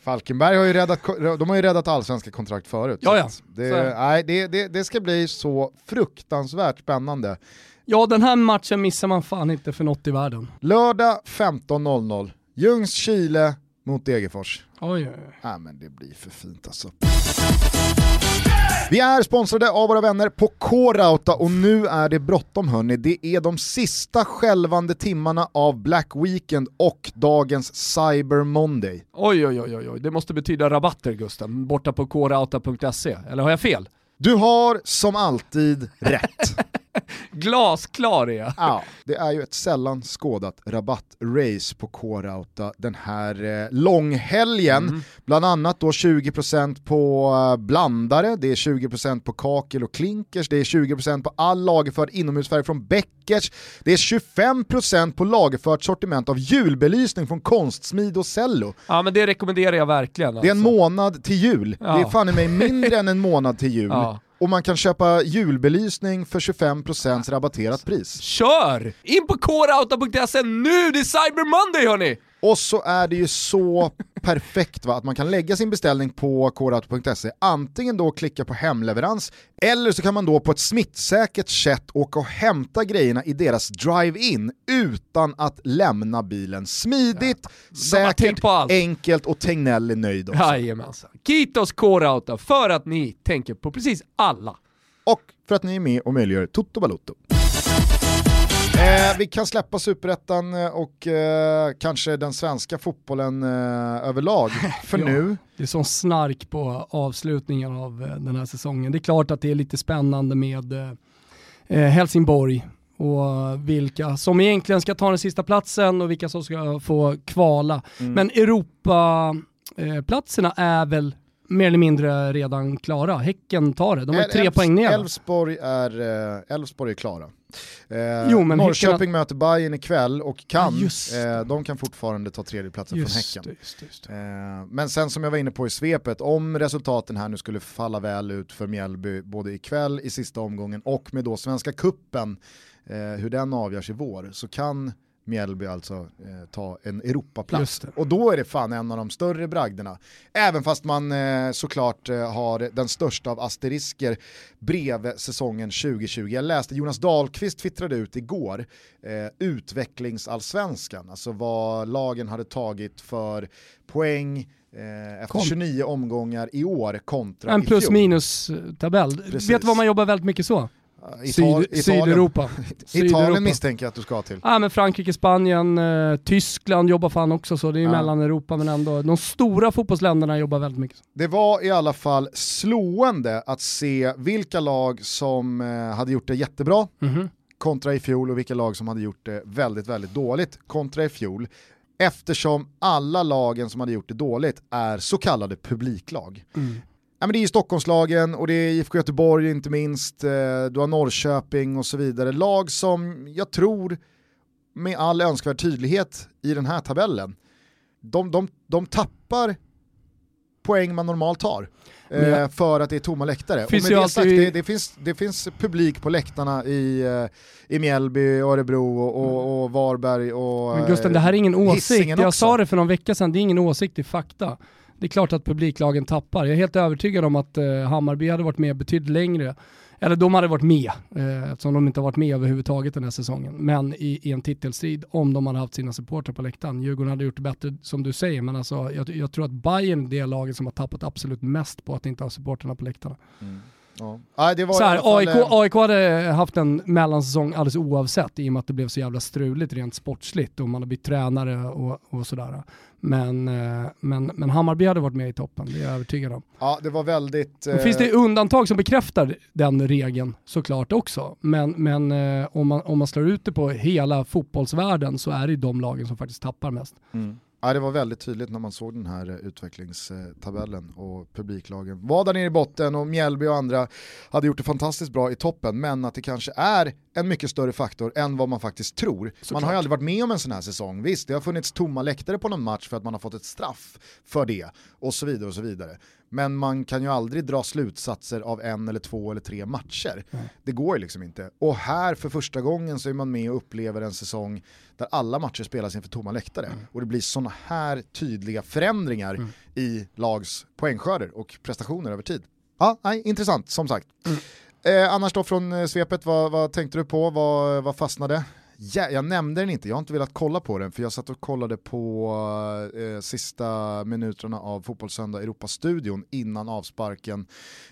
Falkenberg har ju räddat, de har ju räddat allsvenska kontrakt förut. Ja, ja. Det, nej, det, det, det ska bli så fruktansvärt spännande. Ja den här matchen missar man fan inte för något i världen. Lördag 15.00, Ljungskile mot Degerfors. Oj, oj, oj. Nej men det blir för fint alltså. Vi är sponsrade av våra vänner på K-Rauta och nu är det bråttom hörni. Det är de sista skälvande timmarna av Black Weekend och dagens Cyber Monday. Oj, oj, oj, oj, det måste betyda rabatter Gusten, borta på korauta.se. Eller har jag fel? Du har som alltid rätt. Glasklar är jag. Ja, det är ju ett sällan skådat rabattrace på K-Rauta den här eh, långhelgen. Bland annat då 20% på eh, blandare, det är 20% på kakel och klinkers, det är 20% på all lagerförd inomhusfärg från Beckers, det är 25% på lagerfört sortiment av julbelysning från Konstsmid och Cello. Ja men det rekommenderar jag verkligen. Det är en alltså. månad till jul, Ja. det är fan i mig mindre än en månad till jul. Ja. Och man kan köpa julbelysning för 25% rabatterat pris. Kör! In på coreouta.se nu, det är Cyber Monday hörni! Och så är det ju så perfekt va, att man kan lägga sin beställning på kodauto.se, antingen då klicka på hemleverans, eller så kan man då på ett smittsäkert sätt åka och hämta grejerna i deras drive-in utan att lämna bilen. Smidigt, har säkert, enkelt och Tegnell är nöjd också. Jajamensan. Kitos Korauta för att ni tänker på precis alla. Och för att ni är med och möjliggör Toto Balotto. Eh, vi kan släppa superettan eh, och eh, kanske den svenska fotbollen eh, överlag för Ja. nu. Det är sån snark på avslutningen av eh, den här säsongen. Det är klart att det är lite spännande med eh, Helsingborg och vilka som egentligen ska ta den sista platsen och vilka som ska få kvala. Mm. Men Europaplatserna är väl mer eller mindre redan klara. Häcken tar det, de har ju tre Elfs- poäng ner. Elfsborg är, eh, Elfsborg är klara. Eh, Jo, men Norrköping Häcken möter Bayern ikväll och kan, eh, de kan fortfarande ta tredjeplatsen från Just Häcken. det, just just. Eh, men sen som jag var inne på i svepet, om resultaten här nu skulle falla väl ut för Mjällby både ikväll i sista omgången och med då Svenska Kuppen eh, hur den avgörs i vår, så kan Mjällby alltså eh, ta en Europaplats. Och då är det fan en av de större bragderna. Även fast man eh, såklart eh, har den största av asterisker bredvid säsongen 2020. Jag läste Jonas Dahlqvist twittrade ut igår eh, utvecklingsallsvenskan, alltså vad lagen hade tagit för poäng eh, efter Kom. 29 omgångar i år kontra En plus minus tabell. Precis. Vet du vad man jobbar väldigt mycket så? Ital- Syd, Italien, Sydeuropa. Italien Sydeuropa. misstänker jag att du ska till. Ja men Frankrike, Spanien, eh, Tyskland jobbar fan också så, det är Ja. mellan Europa men ändå. De stora fotbollsländerna jobbar väldigt mycket. Det var i alla fall slående att se vilka lag som eh, hade gjort det jättebra Mhm. kontra i fjol och vilka lag som hade gjort det väldigt, väldigt dåligt kontra i fjol. Eftersom alla lagen som hade gjort det dåligt är så kallade publiklag. Ja, men det är ju Stockholmslagen och det är IFK Göteborg inte minst, eh, du har Norrköping och så vidare. Lag som jag tror med all önskvärd tydlighet i den här tabellen, de, de, de tappar poäng man normalt har. eh, Men jag- För att det är tomma läktare. Finns och med det sagt, det, det, finns, det finns publik på läktarna i, eh, i Mjällby, Örebro och, och, och Varberg och Men Gusten, det här är ingen eh, åsikt. Jag också. sa det för någon vecka sedan, det är ingen åsikt, det är fakta. Det är klart att publiklagen tappar. Jag är helt övertygad om att eh, Hammarby hade varit med betydligt längre. Eller de hade varit med, eh, eftersom de inte har varit med överhuvudtaget den här säsongen. Men i, i en titelstrid, om de hade haft sina supportrar på läktaren. Djurgården hade gjort det bättre, som du säger, men alltså, jag, jag tror att Bayern är det laget som har tappat absolut mest på att inte ha supportrarna på läktarna. Mm. Ja. Var Så här, AIK, eh, AIK hade haft en mellansäsong alldeles oavsett i och med att det blev så jävla struligt rent sportsligt och man har bytt tränare och, och sådär. Men, eh, men, men Hammarby hade varit med i toppen, det är jag övertygad om. Ja, det var väldigt... Men finns det eh, undantag som bekräftar den regeln såklart också. Men, men eh, om, man, om man slår ut det på hela fotbollsvärlden så är det de lagen som faktiskt tappar mest. Mm. Ja, det var väldigt tydligt när man såg den här eh, utvecklingstabellen och publiklagen var där nere i botten och Mjällby och andra hade gjort det fantastiskt bra i toppen men att det kanske är en mycket större faktor än vad man faktiskt tror. Man har ju aldrig varit med om en sån här säsong. Visst, det har funnits tomma läktare på någon match för att man har fått ett straff för det och så vidare och så vidare. Men man kan ju aldrig dra slutsatser av en eller två eller tre matcher. Det går ju liksom inte. Och här för första gången så är man med och upplever en säsong där alla matcher spelas inför tomma läktare. Och det blir sådana här tydliga förändringar i lags poängskörder och prestationer över tid. Ja, nej, intressant som sagt. Eh, annars då från eh, svepet, vad, vad tänkte du på? Vad, vad fastnade? Ja, jag nämnde den inte, jag har inte velat kolla på den för jag satt och kollade på eh, sista minuterna av Fotbollssöndag Europastudion innan avsparken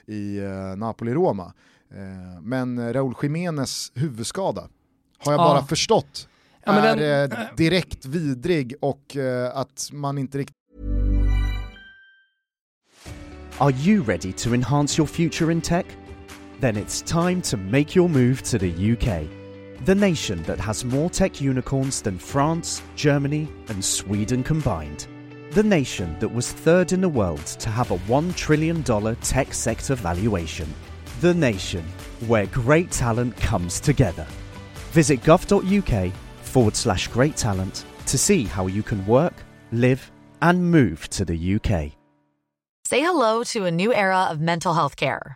i eh, Napoli-Roma. Eh, men Raúl Jiménez huvudskada har jag Ja. bara förstått Ja, men är den- eh, direkt vidrig och eh, att man inte riktigt Are you ready to enhance your future in tech? Then it's time to make your move to the UK, the nation that has more tech unicorns than France, Germany, and Sweden combined. The nation that was third in the world to have a $1 trillion tech sector valuation. The nation where great talent comes together. Visit gov.uk forward slash great talent to see how you can work, live, and move to the UK. Say hello to a new era of mental health care.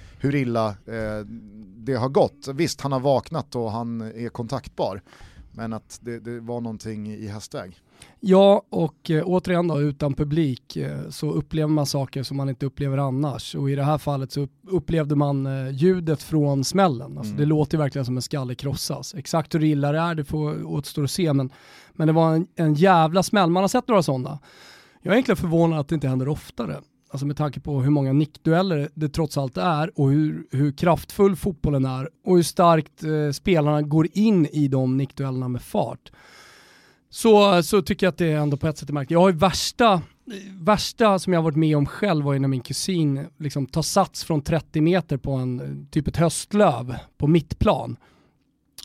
hur illa eh, det har gått. Visst, han har vaknat och han är kontaktbar. Men att det, det var någonting i hästväg. Ja, och eh, återigen då, utan publik eh, så upplever man saker som man inte upplever annars. Och i det här fallet så upp, upplevde man eh, ljudet från smällen. Alltså, Mm. Det låter verkligen som en skalle krossas. Exakt hur illa det är, det får återstå att se. Men, men det var en, en jävla smäll. Man har sett några sådana. Jag är egentligen förvånad att det inte händer oftare. Alltså med tanke på hur många nickdueller det trots allt är och hur, hur kraftfull fotbollen är och hur starkt eh, spelarna går in i de nickduellerna med fart så, så tycker jag att det är ändå på ett sätt är märkligt. Jag har ju värsta, värsta som jag har varit med om själv var ju när min kusin liksom tar sats från 30 meter på en typ ett höstlöv på mittplan.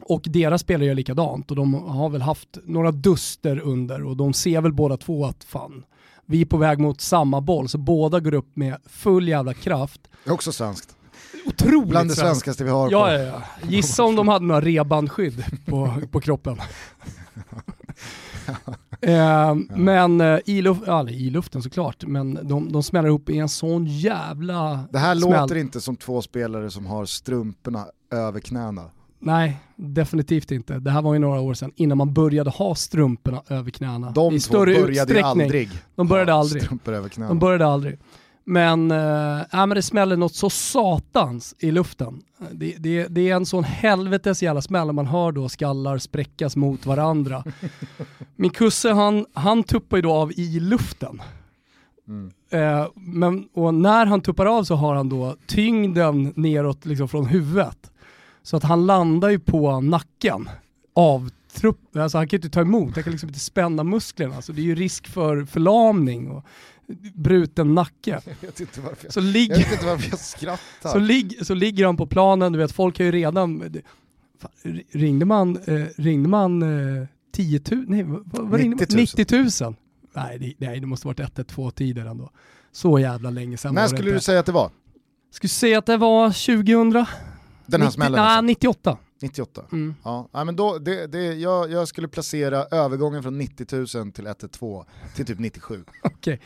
Och deras spelare gör likadant och de har väl haft några duster under och de ser väl båda två att fan, vi är på väg mot samma boll så båda går upp med full jävla kraft. Det är också svenskt. Otroligt Bland det svenskaste vi har. Ja, ja, ja. Gissa om de hade några rebandskydd på, på kroppen. eh, men eh, i, luft, ja, i luften såklart, men de, de smäller ihop i en sån jävla Det här smäll. låter inte som två spelare som har strumporna över knäna. Nej, definitivt inte. Det här var ju några år sedan innan man började ha strumporna över knäna. De I större började utsträckning. aldrig De började ha aldrig. strumpor över knäna. De började aldrig. Men, äh, men det smäller något så satans i luften. Det, det, det är en sån helvetes jävla smäll man hör då skallar spräckas mot varandra. Min kusse han, han tuppar ju då av i luften. Mm. Eh, men, och när han tuppar av så har han då tyngden neråt liksom från huvudet. Så att han landar ju på nacken av trupp, alltså han kan ju inte ta emot, han kan liksom inte spänna musklerna. Så det är ju risk för förlamning och bruten nacke. Jag vet inte varför jag, Så, jag, ligger, vet inte varför jag skrattar. så, lig, så ligger han på planen, du vet folk har ju redan, fan, ringde man, eh, ringde man eh, 10 000, nej vad, vad ringde man? 90 000. 90 000. Nej det, nej det måste varit 112 tider ändå. Så jävla länge sedan När skulle du säga att det var? Skulle säga att det var 2000? Den här 90 smällen Nej, alltså? 98. 98? Mm. Ja, ja, men då, det, det, jag, jag skulle placera övergången från 90 000 till 112 till typ 97. Okej.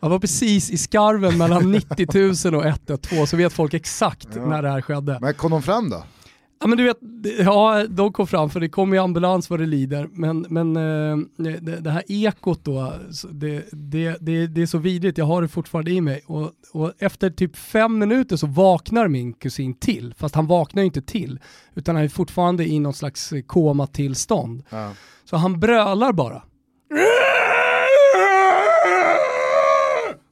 Jag var precis i skarven mellan 90 000 och 112 så vet folk exakt Ja. när det här skedde. Men kom de fram då? Ja men du vet, ja de kom fram för det kom ju ambulans vad det lider. Men, men eh, det, det här ekot då, det, det, det, det är så vidrigt, jag har det fortfarande i mig. Och, och efter typ fem minuter så vaknar min kusin till, fast han vaknar ju inte till. Utan han är fortfarande i någon slags komatillstånd. Ja. Så han brölar bara.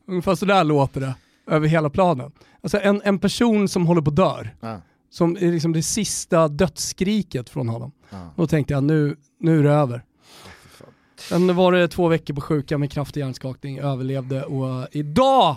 Ungefär sådär låter det över hela planen. Alltså en, en person som håller på att dör. Ja. Som är liksom det sista dödsskriket från honom. Ja. Då tänkte jag nu, nu är det över. Sen var det två veckor på sjuka med kraftig hjärnskakning, överlevde och idag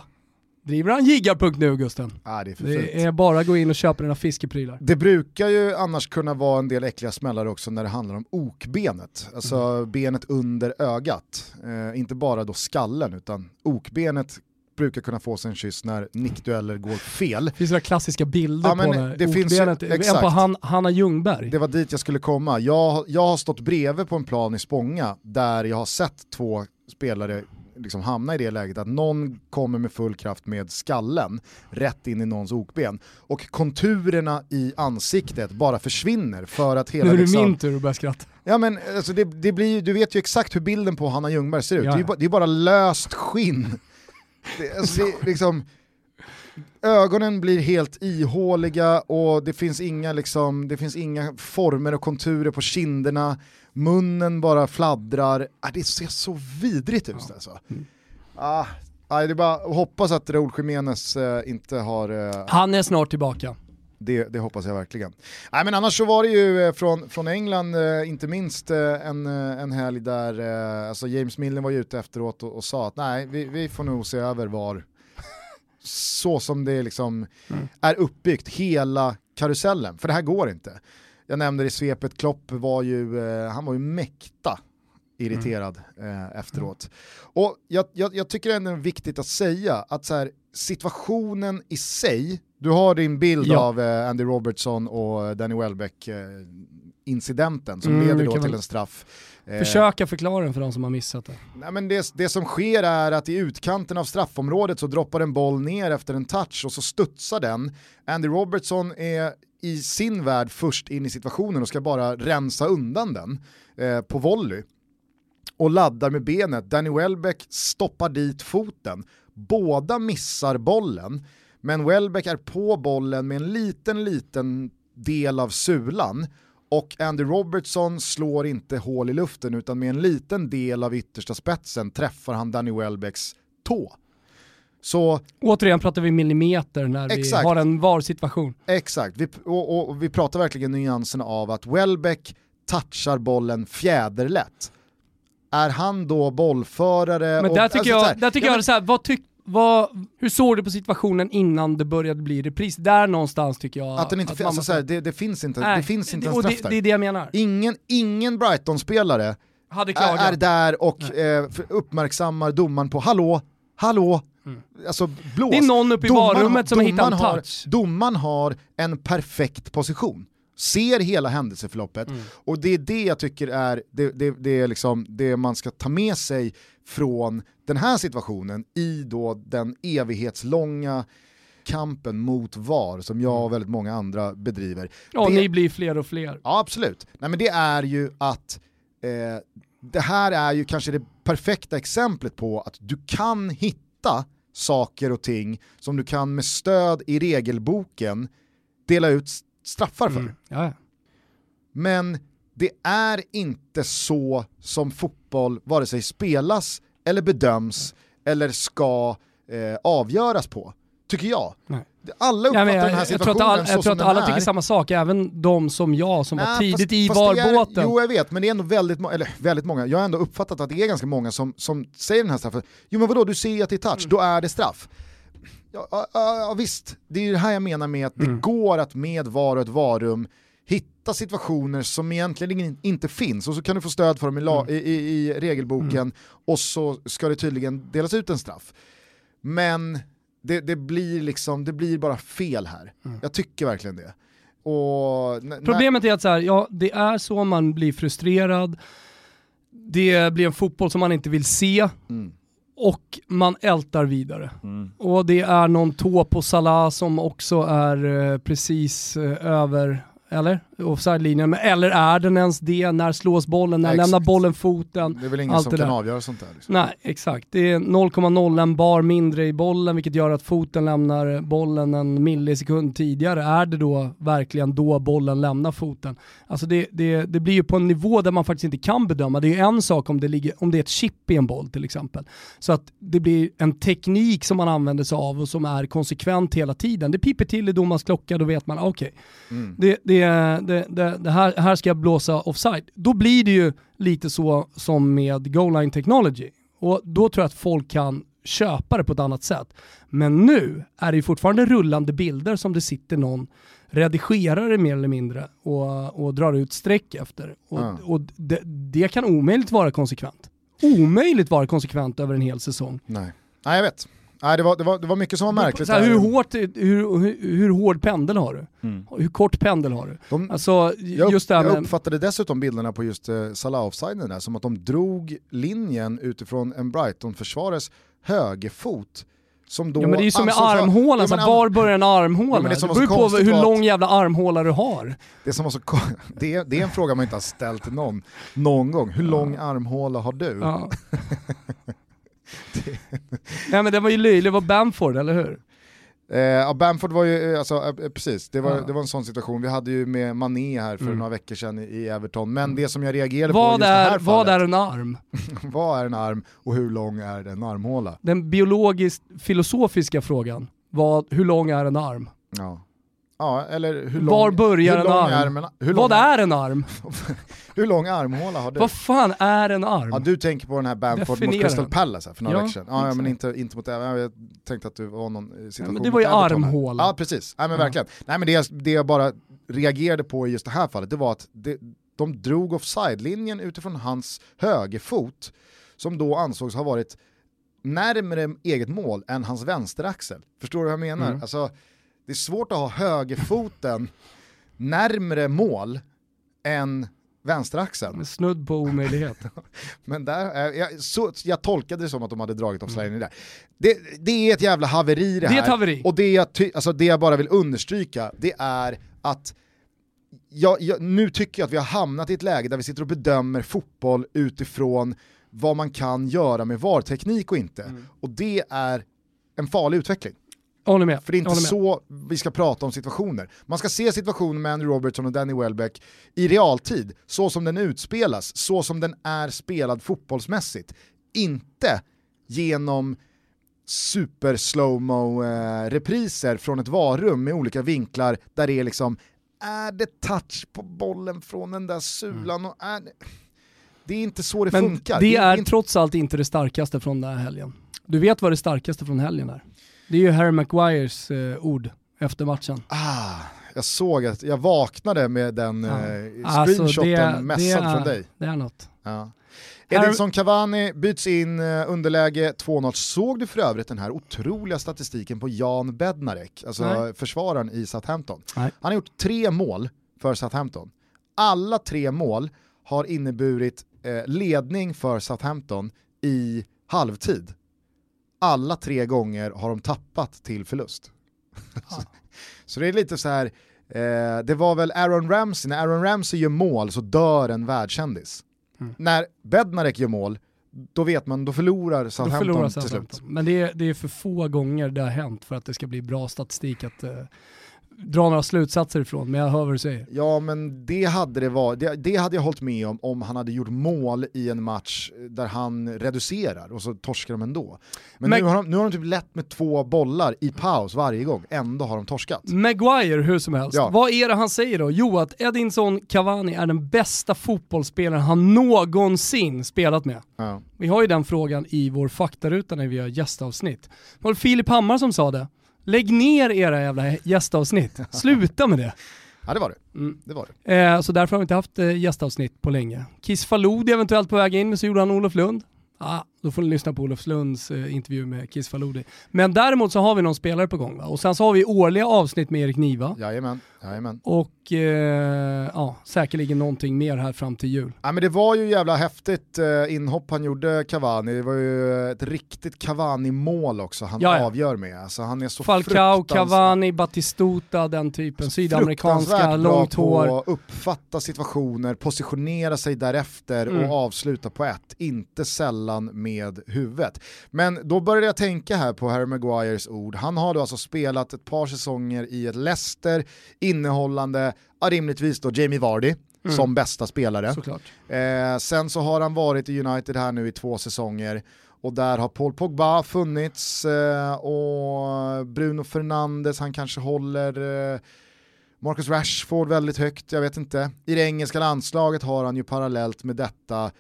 driver han jiggar.nu Gusten. Ah, det är. Det är bara att gå in och köpa dina fiskeprylar. Det brukar ju annars kunna vara en del äckliga smällar också när det handlar om okbenet, alltså Mm. benet under ögat. Eh, inte bara då skallen utan okbenet brukar kunna få sig en kyss när nickdueller går fel. Det finns några klassiska bilder Ja, på när det finns ju- en på Han, Hanna Ljungberg. Det var dit jag skulle komma. Jag, jag har stått bredvid på en plan i Spånga där jag har sett två spelare liksom hamna i det läget att någon kommer med full kraft med skallen rätt in i någons okben och konturerna i ansiktet bara försvinner för att hela nu är det liksom, min tur att börja skratta. Ja men alltså det, det blir, du vet ju exakt hur bilden på Hanna Ljungberg ser ut. Ja, Det, är ju bara, det är bara löst skinn. Det, alltså det, liksom, ögonen blir helt ihåliga och det finns, inga, liksom, det finns inga former och konturer på kinderna. Munnen bara fladdrar. Ah, det ser så vidrigt ut alltså. Mm. Ah, ah, det är bara att hoppas att Raúl Jiménez eh, inte har eh, Han är snart tillbaka. Det, det hoppas jag verkligen. Nej, men annars så var det ju eh, från, från England, eh, inte minst eh, en, en helg där alltså James Milner var ju ute efteråt och, och sa att nej, vi, vi får nog se över var, så som det liksom är uppbyggt, hela karusellen. För det här går inte. Jag nämnde det i svepet, Klopp var ju, han var ju mäkta irriterad eh, efteråt. Och jag, jag, jag tycker ändå det är viktigt att säga att så här, situationen i sig, du har din bild Ja. av eh, Andy Robertson och Danny Welbeck eh, incidenten som Mm, leder då till en straff. Eh, Försöka förklara den för de som har missat det. Nej, men det, det som sker är att i utkanten av straffområdet så droppar en boll ner efter en touch och så studsar den. Andy Robertson är i sin värld först in i situationen och ska bara rensa undan den eh, på volley. Och laddar med benet. Danny Welbeck stoppar dit foten. Båda missar bollen, men Welbeck är på bollen med en liten, liten del av sulan och Andy Robertson slår inte hål i luften utan med en liten del av yttersta spetsen träffar han Danny Welbecks tå. Så Återigen pratar vi millimeter när Exakt. vi har en VAR-situation. exakt, vi, och, och, vi pratar verkligen nyanserna av att Welbeck touchar bollen fjäderlätt. Är han då bollförare? Men och, där tycker alltså så här, jag, där tycker ja, jag men- så här, vad tyck, vad, hur såg du på situationen innan det började bli repris? Där någonstans tycker jag Att den inte, att fin- man alltså, det, det finns inte, Nej, det finns inte en och straff det, det är det jag menar. Ingen, ingen Brighton-spelare är, är där och eh, uppmärksammar domaren på hallå, hallå, alltså blås. Mm. Det är någon uppe i Domaren varummet som har hittat en touch. Domaren har en perfekt position, ser hela händelseförloppet Mm. och det är det jag tycker är det, det, det, är liksom det man ska ta med sig från den här situationen i då den evighetslånga kampen mot VAR som jag och väldigt många andra bedriver. Ja, det, ni blir fler och fler. Ja absolut. Nej, men det är ju att eh, det här är ju kanske det perfekta exemplet på att du kan hitta saker och ting som du kan med stöd i regelboken dela ut straffar för. Mm. Ja. Men det är inte så som fotboll vare sig spelas eller bedöms eller ska eh, avgöras på, tycker jag. Nej. Alla uppfattar men den här jag, jag tror situationen att, all, jag tror att alla tycker samma sak, även de som jag som var Nej, tidigt fast- i VAR-båten. Jo jag vet, men det är ändå väldigt, må- eller väldigt många, jag har ändå uppfattat att det är ganska många som, som säger den här straffen, jo men vadå du ser att det är touch, Mm. då är det straff. Ja, ja, visst, det är det här jag menar med att det Mm. går att med VAR och ett varum hitta situationer som egentligen in- inte finns och så kan du få stöd för dem i, la, Mm. i, i, i regelboken och så ska det tydligen delas ut en straff. Men det, det, blir liksom, det blir bara fel här. Jag tycker verkligen det. Och, Problemet är att så här, ja, det är så man blir frustrerad, det blir en fotboll som man inte vill se Mm. Och man ältar vidare. Och det är någon tå på Salah som också är eh, precis eh, över, eller? Offside-linjen. Men Eller är den ens det? När slås bollen? När Ja, lämnar bollen foten? Det är väl ingen Allt som kan avgöra sånt där. Liksom. Nej, exakt. Det är 0,01 bar mindre i bollen vilket gör att foten lämnar bollen en millisekund tidigare. Är det då verkligen då bollen lämnar foten? Alltså det, det, det blir ju på en nivå där man faktiskt inte kan bedöma. Det är ju en sak om det, ligger, om det är ett chip i en boll till exempel. Så att det blir en teknik som man använder sig av och som är konsekvent hela tiden. Det piper till i domarens klocka, då vet man, okej, Mm. det, det, det, det, det här, här ska jag blåsa offside. Då blir det ju lite så som med goal line technology. Och då tror jag att folk kan köpa det på ett annat sätt. Men nu är det ju fortfarande rullande bilder som det sitter någon redigerare mer eller mindre och, och drar ut streck efter. Och, Ja. och det, det kan omöjligt vara konsekvent. Omöjligt vara konsekvent över en hel säsong. Nej. Nej, jag vet. Nej, det, var, det, var, det var mycket som var märkligt. Här, hur, hårt, hur, hur, hur hård pendel har du? Mm. Hur kort pendel har du? De, Alltså, jag, just jag med... uppfattade dessutom bilderna på just uh, Salah offsiden där som att de drog linjen utifrån en Brighton-försvarares högerfot. Som då Ja men det är ju som med armhålan, Ja, men var börjar en armhåla? Ja, det det som beror på hur att- lång jävla armhåla du har. Det, som var så, det, är, det är en fråga man inte har ställt till någon, någon gång. Hur lång armhåla har du? Ja. Nej men det var ju löjligt, det var Bamford, eller hur? Eh, ja, Bamford var ju, eh, alltså, eh, precis, det var, Ja. det var en sån situation. Vi hade ju med Mané här för Mm. några veckor sedan i, Everton, men det som jag reagerade på Vad just det här är, vad fallet, är en arm? vad är en arm och hur lång är en armhåla? Den biologiskt filosofiska frågan, vad, hur lång är en arm? Ja. Ja, eller hur lång, Var börjar hur en lång arm? Är, en- hur vad lång, är en arm? Hur lång armhåla har du? Vad fan är en arm? Ja, du tänker på den här Bamford mot Crystal. Palace här för några Ja, veckor sedan. Ja, ja, men inte, inte mot Everton. Jag tänkte att du var någon eh, situation men det var ju armhåla. Ja precis, Nej, men Ja. verkligen. Nej, men det, jag, det jag bara reagerade på i just det här fallet, det var att det, de drog offside-linjen utifrån hans högerfot, som då ansågs ha varit närmare eget mål än hans vänsteraxel. Förstår du vad jag menar? Mm. Alltså, det är svårt att ha högerfoten närmre mål än vänsteraxeln. Snudd på omöjlighet. Men där, eh, jag, så, jag tolkade det som att de hade dragit offside där. Det, det är ett jävla haveri det här. Det är ett haveri. Och det jag, ty, alltså det jag bara vill understryka, det är att jag, jag, nu tycker jag att vi har hamnat i ett läge där vi sitter och bedömer fotboll utifrån vad man kan göra med VAR-teknik och inte. Mm. Och det är en farlig utveckling. Jag håller med. För det är inte så vi ska prata om situationer. Man ska se situationen med Andrew Robertson och Danny Welbeck i realtid, så som den utspelas, så som den är spelad fotbollsmässigt. Inte genom super slowmo eh, repriser från ett varum med olika vinklar där det är liksom, är det touch på bollen från den där sulan och är det... det är inte så det Men funkar. det är inte... trots allt inte det starkaste från den här helgen. Du vet vad det starkaste från helgen är? Det är ju Harry Maguires eh, ord efter matchen. Ah, jag såg att jag vaknade med den Ja. eh, Alltså, screenshoten det är- från dig. Det är något. Ja. Edinson Cavani byts in, eh, underläge 2-0. Såg du för övrigt den här otroliga statistiken på Jan Bednarek, alltså Nej. försvararen i Southampton? Nej. Han har gjort tre mål för Southampton. Alla tre mål har inneburit eh, ledning för Southampton i halvtid. Alla tre gånger har de tappat till förlust. så det är lite så här, eh, det var väl Aaron Ramsey, när Aaron Ramsey gör mål så dör en världskändis. Mm. När Bednarek gör mål, då vet man, då förlorar Då Southampton förlorar till Southampton. slut. Men det är, det är för få gånger det har hänt för att det ska bli bra statistik att eh, dra några slutsatser ifrån. Men jag hör vad du säger. Ja men det hade det varit, det, det hade jag hållit med om om han hade gjort mål i en match där han reducerar och så torskar de ändå. Men, Men- nu, har de, nu har de typ lätt med två bollar i paus varje gång, ändå har de torskat. Maguire hur som helst, Ja. vad är det han säger då? Jo att Edinson Cavani är den bästa fotbollsspelaren han någonsin spelat med. Ja. Vi har ju den frågan i vår faktaruta när vi gör gästavsnitt. Det var Filip Hammar som sa det. Lägg ner era jävla gästavsnitt. Sluta med det. ja det var det. Mm. det, var det. Eh, så därför har vi inte haft eh, gästavsnitt på länge. Kiss Faludi eventuellt på väg in, men så gjorde han Olof Lund. Ah, då får ni lyssna på Olof Lunds eh, intervju med Kiss Faludi. Men däremot så har vi någon spelare på gång va? Och sen så har vi årliga avsnitt med Erik Niva. Jajamän, jajamän. Och eh, ja, säkerligen någonting mer här fram till jul. Ja, men det var ju jävla häftigt eh, inhopp han gjorde Cavani, det var ju ett riktigt Cavani-mål också han Ja, ja. avgör med. Alltså, han är så Falcao, Cavani, Batistuta, den typen. Sydamerikanska, långt hår. att uppfatta situationer, positionera sig därefter Mm. och avsluta på ett, inte sällan med huvudet. Men då började jag tänka här på Harry Maguires ord, han har då alltså spelat ett par säsonger i ett Leicester innehållande, ja, rimligtvis då Jamie Vardy Mm. som bästa spelare. Eh, sen så har han varit i United här nu i två säsonger och där har Paul Pogba funnits eh, och Bruno Fernandes, han kanske håller eh, Marcus Rashford väldigt högt, jag vet inte. I det engelska landslaget har han ju parallellt med detta,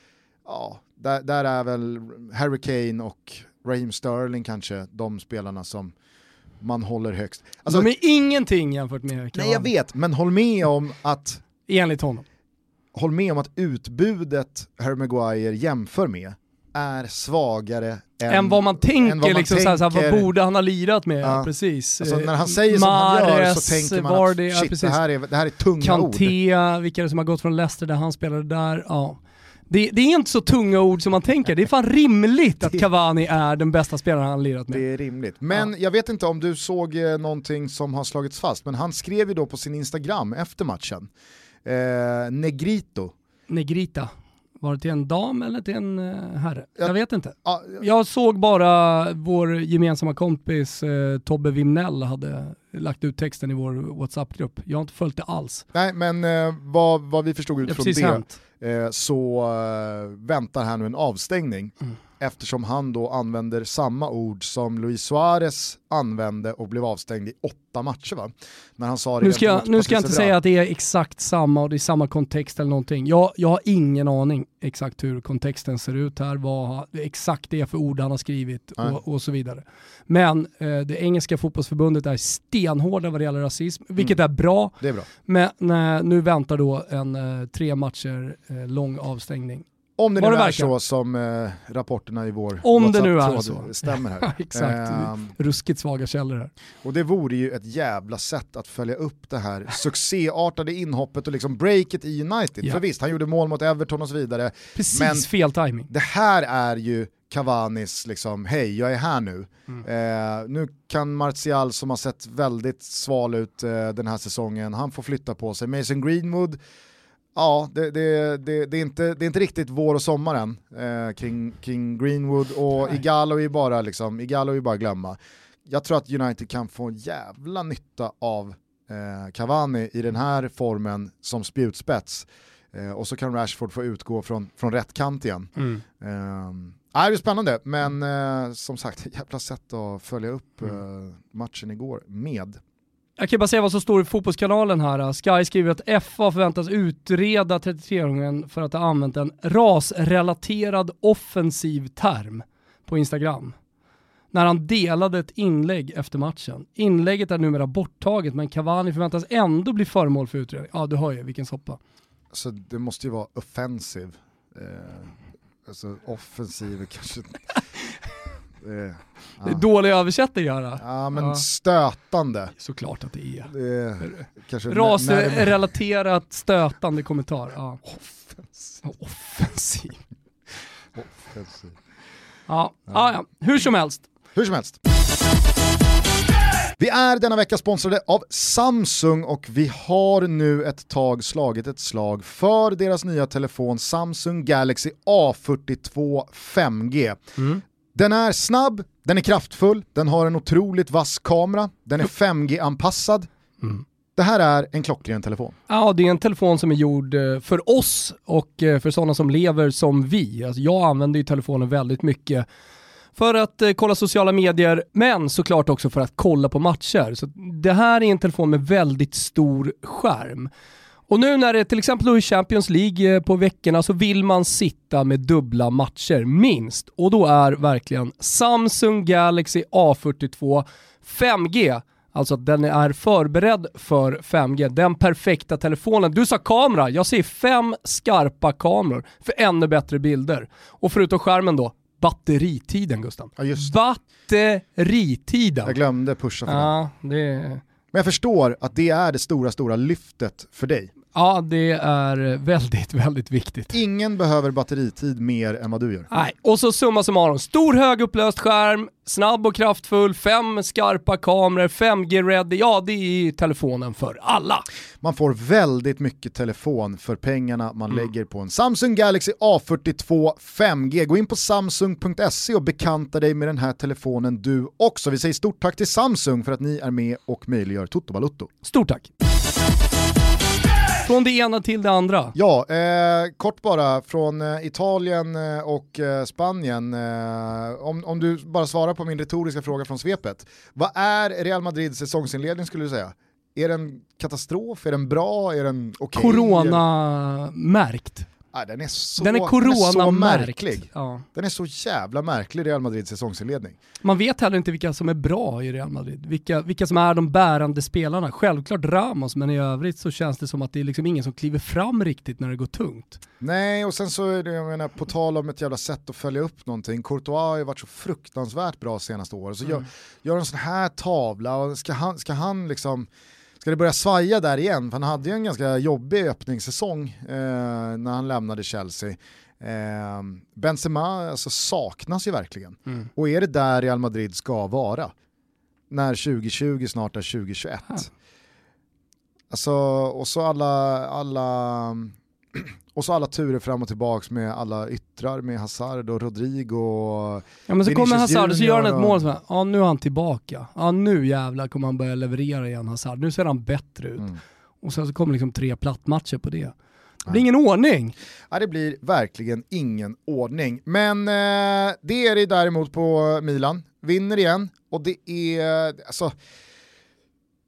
ja, där, där är väl Harry Kane och Raheem Sterling kanske de spelarna som man håller högst. Alltså, De är ingenting jämfört med Cavani. nej jag vet, men håll med om att Enligt honom. håll med om att utbudet Harry Maguire jämför med är svagare än, än vad man tänker, än vad man liksom, såhär, såhär, tänker. vad borde han ha lirat med? Ja. Ja. Precis. Alltså, när han säger som han gör så tänker man att ja, shit, precis. det, här är, det här är tunga ord. Kanté, vilka är det som har gått från Leicester där han spelade där? Ja. Det, det är inte så tunga ord som man tänker. Det är fan rimligt att Cavani är den bästa spelaren han lirat med. Det är rimligt. Men jag vet inte om du såg eh, någonting som har slagits fast, men han skrev ju då på sin Instagram efter matchen, eh, Negrito. Negrita. Var det till en dam eller till en uh, herre? Jag- Jag vet inte. Ah, Jag såg bara vår gemensamma kompis eh, Tobbe Wimnell hade lagt ut texten i vår WhatsApp-grupp. Jag har inte följt det alls. nej, men eh, vad, vad vi förstod utifrån det, hänt. Eh, så eh, väntar här nu en avstängning Mm eftersom han då använder samma ord som Luis Suarez använde och blev avstängd i åtta matcher va? När han sa det Nu ska, jag, nu ska jag inte säga att det är exakt samma och det är samma kontext eller någonting. Jag, jag har ingen aning exakt hur kontexten ser ut här, vad exakt det är för ord han har skrivit Nej. och, och så vidare. Men eh, det engelska fotbollsförbundet är stenhårda vad det gäller rasism, vilket är bra. Det är bra. Men eh, nu väntar då en eh, tre matcher eh, lång avstängning. Om det nu det är så som eh, rapporterna i vår Om det nu är så. stämmer här. Exakt. Ehm, Ruskigt svaga källor här. och det vore ju ett jävla sätt att följa upp det här succéartade inhoppet och liksom breaket i United. Ja. För visst, han gjorde mål mot Everton och så vidare. Precis Men- fel timing. Det här är ju Cavanis liksom, hej jag är här nu. Mm. Eh, nu kan Martial som har sett väldigt sval ut eh, den här säsongen, han får flytta på sig. Mason Greenwood, ja det, det, det, det, är, inte, det är inte riktigt vår och sommaren eh, kring, kring Greenwood och Nej. Igalo är bara, liksom, Igalo är bara glömma. Jag tror att United kan få jävla nytta av eh, Cavani i den här formen som spjutspets. Eh, och så kan Rashford få utgå från, från rätt kant igen. Mm. Um, det är spännande, men eh, som sagt, jävla sätt att följa upp Mm. eh, matchen igår med. Jag kan bara säga vad som står i Fotbollskanalen här. Sky skriver att FA förväntas utreda 33-åringen för att ha använt en rasrelaterad offensiv term på Instagram. När han delade ett inlägg efter matchen. Inlägget är numera borttaget men Cavani förväntas ändå bli föremål för utredning. Ja du hör ju vilken soppa. Så det måste ju vara offensiv. Eh, alltså offensiv kanske det är dålig översättning här. Ja men ja. stötande. Såklart att det är. Det är Rasrelaterat stötande kommentar. Ja. Offensiv. Offensiv. Offensiv. Ja. Ja. ja, hur som helst. Hur som helst. Vi är denna vecka sponsrade av Samsung och vi har nu ett tag slagit ett slag för deras nya telefon Samsung Galaxy A42 5G. Mm. Den är snabb, den är kraftfull, den har en otroligt vass kamera, den är 5G-anpassad. Mm. Det här är en klockren telefon. Ja, det är en telefon som är gjord eh, för oss och eh, för sådana som lever som vi. Alltså jag använder ju telefonen väldigt mycket för att eh, kolla sociala medier, men såklart också för att kolla på matcher. Så det här är en telefon med väldigt stor skärm. Och nu när det till exempel är Champions League eh, på veckorna så vill man sitta med dubbla matcher, minst. Och då är verkligen Samsung Galaxy A42 5G Alltså att den är förberedd för 5G, den perfekta telefonen. Du sa kamera, jag ser fem skarpa kameror för ännu bättre bilder. Och förutom skärmen då, batteritiden Gustav. Ja, Batteritiden. Jag glömde pusha för ja. Det... Men jag förstår att det är det stora, stora lyftet för dig. Ja, det är väldigt, väldigt viktigt. Ingen behöver batteritid mer än vad du gör. Nej, och så summa summarum. Stor högupplöst skärm, snabb och kraftfull, fem skarpa kameror, 5G-ready. Ja, det är telefonen för alla. Man får väldigt mycket telefon för pengarna man mm. lägger på en Samsung Galaxy A42 5G. Gå in på samsung.se och bekanta dig med den här telefonen du också. Vi säger stort tack till Samsung för att ni är med och möjliggör Toto Balutto. Stort tack! Från det ena till det andra. Ja, eh, kort bara från eh, Italien eh, och eh, Spanien. Om, om du bara svarar på min retoriska fråga från svepet. Vad är Real Madrids säsongsinledning skulle du säga? Är den katastrof? Är den bra? Är den okej? Okay? Corona-märkt. Ja, den är så, den är corona märklig. Ja. Den är så jävla märklig, Real Madrids säsongsinledning. Man vet heller inte vilka som är bra i Real Madrid, vilka, vilka som är de bärande spelarna. Självklart Ramos, men i övrigt så känns det som att det är liksom ingen som kliver fram riktigt när det går tungt. Nej, och sen så är det, jag menar, på tal om ett jävla sätt att följa upp någonting, Courtois har ju varit så fruktansvärt bra senaste året, så mm. gör, gör en sån här tavla, och ska han, ska han liksom Ska det börja svaja där igen? För han hade ju en ganska jobbig öppningssäsong eh, när han lämnade Chelsea. Eh, Benzema alltså, saknas ju verkligen. Mm. Och är det där Real Madrid ska vara? När 2020 snart är 2021. Ja. Alltså, och så alla, alla och så alla turer fram och tillbaka med alla yttrar med Hazard och Rodrigo. Och ja men så kommer Hazard och så gör han ett mål som är, ja nu är han tillbaka. Ja nu jävlar kommer han börja leverera igen Hazard, nu ser han bättre ut. Mm. Och sen så kommer liksom tre plattmatcher på det. Det blir ingen ordning. Ja, det blir verkligen ingen ordning. Men eh, det är det däremot på Milan. Vinner igen och det är, alltså,